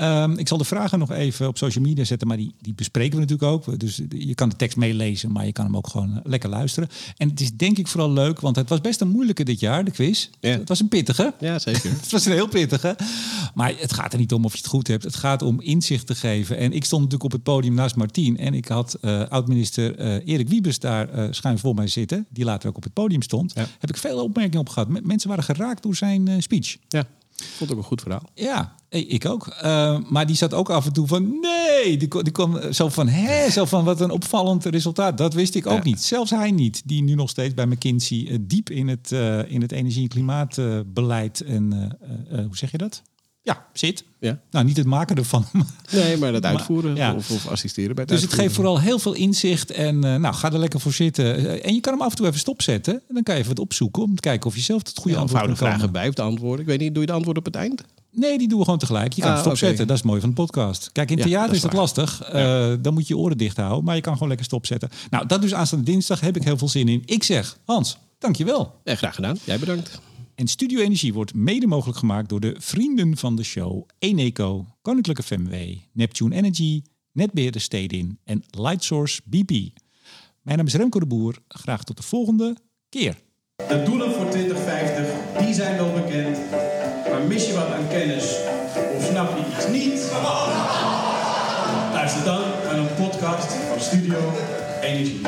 Um, ik zal de vragen nog even op social media zetten, maar die, die bespreken we natuurlijk ook. Dus je kan de tekst meelezen, maar je kan hem ook gewoon lekker luisteren. En het is denk ik vooral leuk, want het was best een moeilijke dit jaar, de quiz. Ja. Het was een pittige. Ja, zeker. het was een heel pittige. Maar het gaat er niet om of je het goed hebt. Het gaat om inzicht te geven. En ik stond natuurlijk op het podium naast Martien. En ik had uh, oud-minister uh, Erik Wiebes daar uh, schuin voor mij zitten. Die later ook op het podium stond. Ja. Heb ik veel opmerkingen op gehad. Mensen waren geraakt door zijn speech. Ja, vond ook een goed verhaal. Ja, ik ook. maar die zat ook af en toe van nee. Die, die kwam zo van hè, zo van wat een opvallend resultaat. Dat wist ik ook ja. niet. Zelfs hij niet. Die nu nog steeds bij McKinsey diep in het, in het energie- en klimaatbeleid en hoe zeg je dat? Ja, zit. Ja. Nou, niet het maken ervan. Nee, maar het uitvoeren maar, ja. of, of, assisteren bij het Dus het geeft vooral heel veel inzicht. En uh, nou, ga er lekker voor zitten. Uh, en je kan hem af en toe even stopzetten. En dan kan je even wat opzoeken om te kijken of je zelf het goede ja, antwoord kan vragen bij of de antwoorden. Ik weet niet, doe je de antwoord op het eind? Nee, die doen we gewoon tegelijk. Je kan ah, stopzetten. Okay. Dat is mooi van de podcast. Kijk, in theater dat is, is dat lastig. Uh, dan moet je je oren dicht houden. Maar je kan gewoon lekker stopzetten. Nou, dat dus aanstaande dinsdag heb ik heel veel zin in. Ik zeg, Hans, dankjewel. Ja, graag gedaan. Jij bedankt. En Studio Energie wordt mede mogelijk gemaakt door de vrienden van de show Eneco, Koninklijke FMW, Neptune Energy, Netbeheerder Stedin en Lightsource BP. Mijn naam is Remco de Boer. Graag tot de volgende keer. De doelen voor 2050, die zijn wel bekend. Maar mis je wat aan kennis of snap je iets niet? Luister dan naar een podcast van Studio Energie.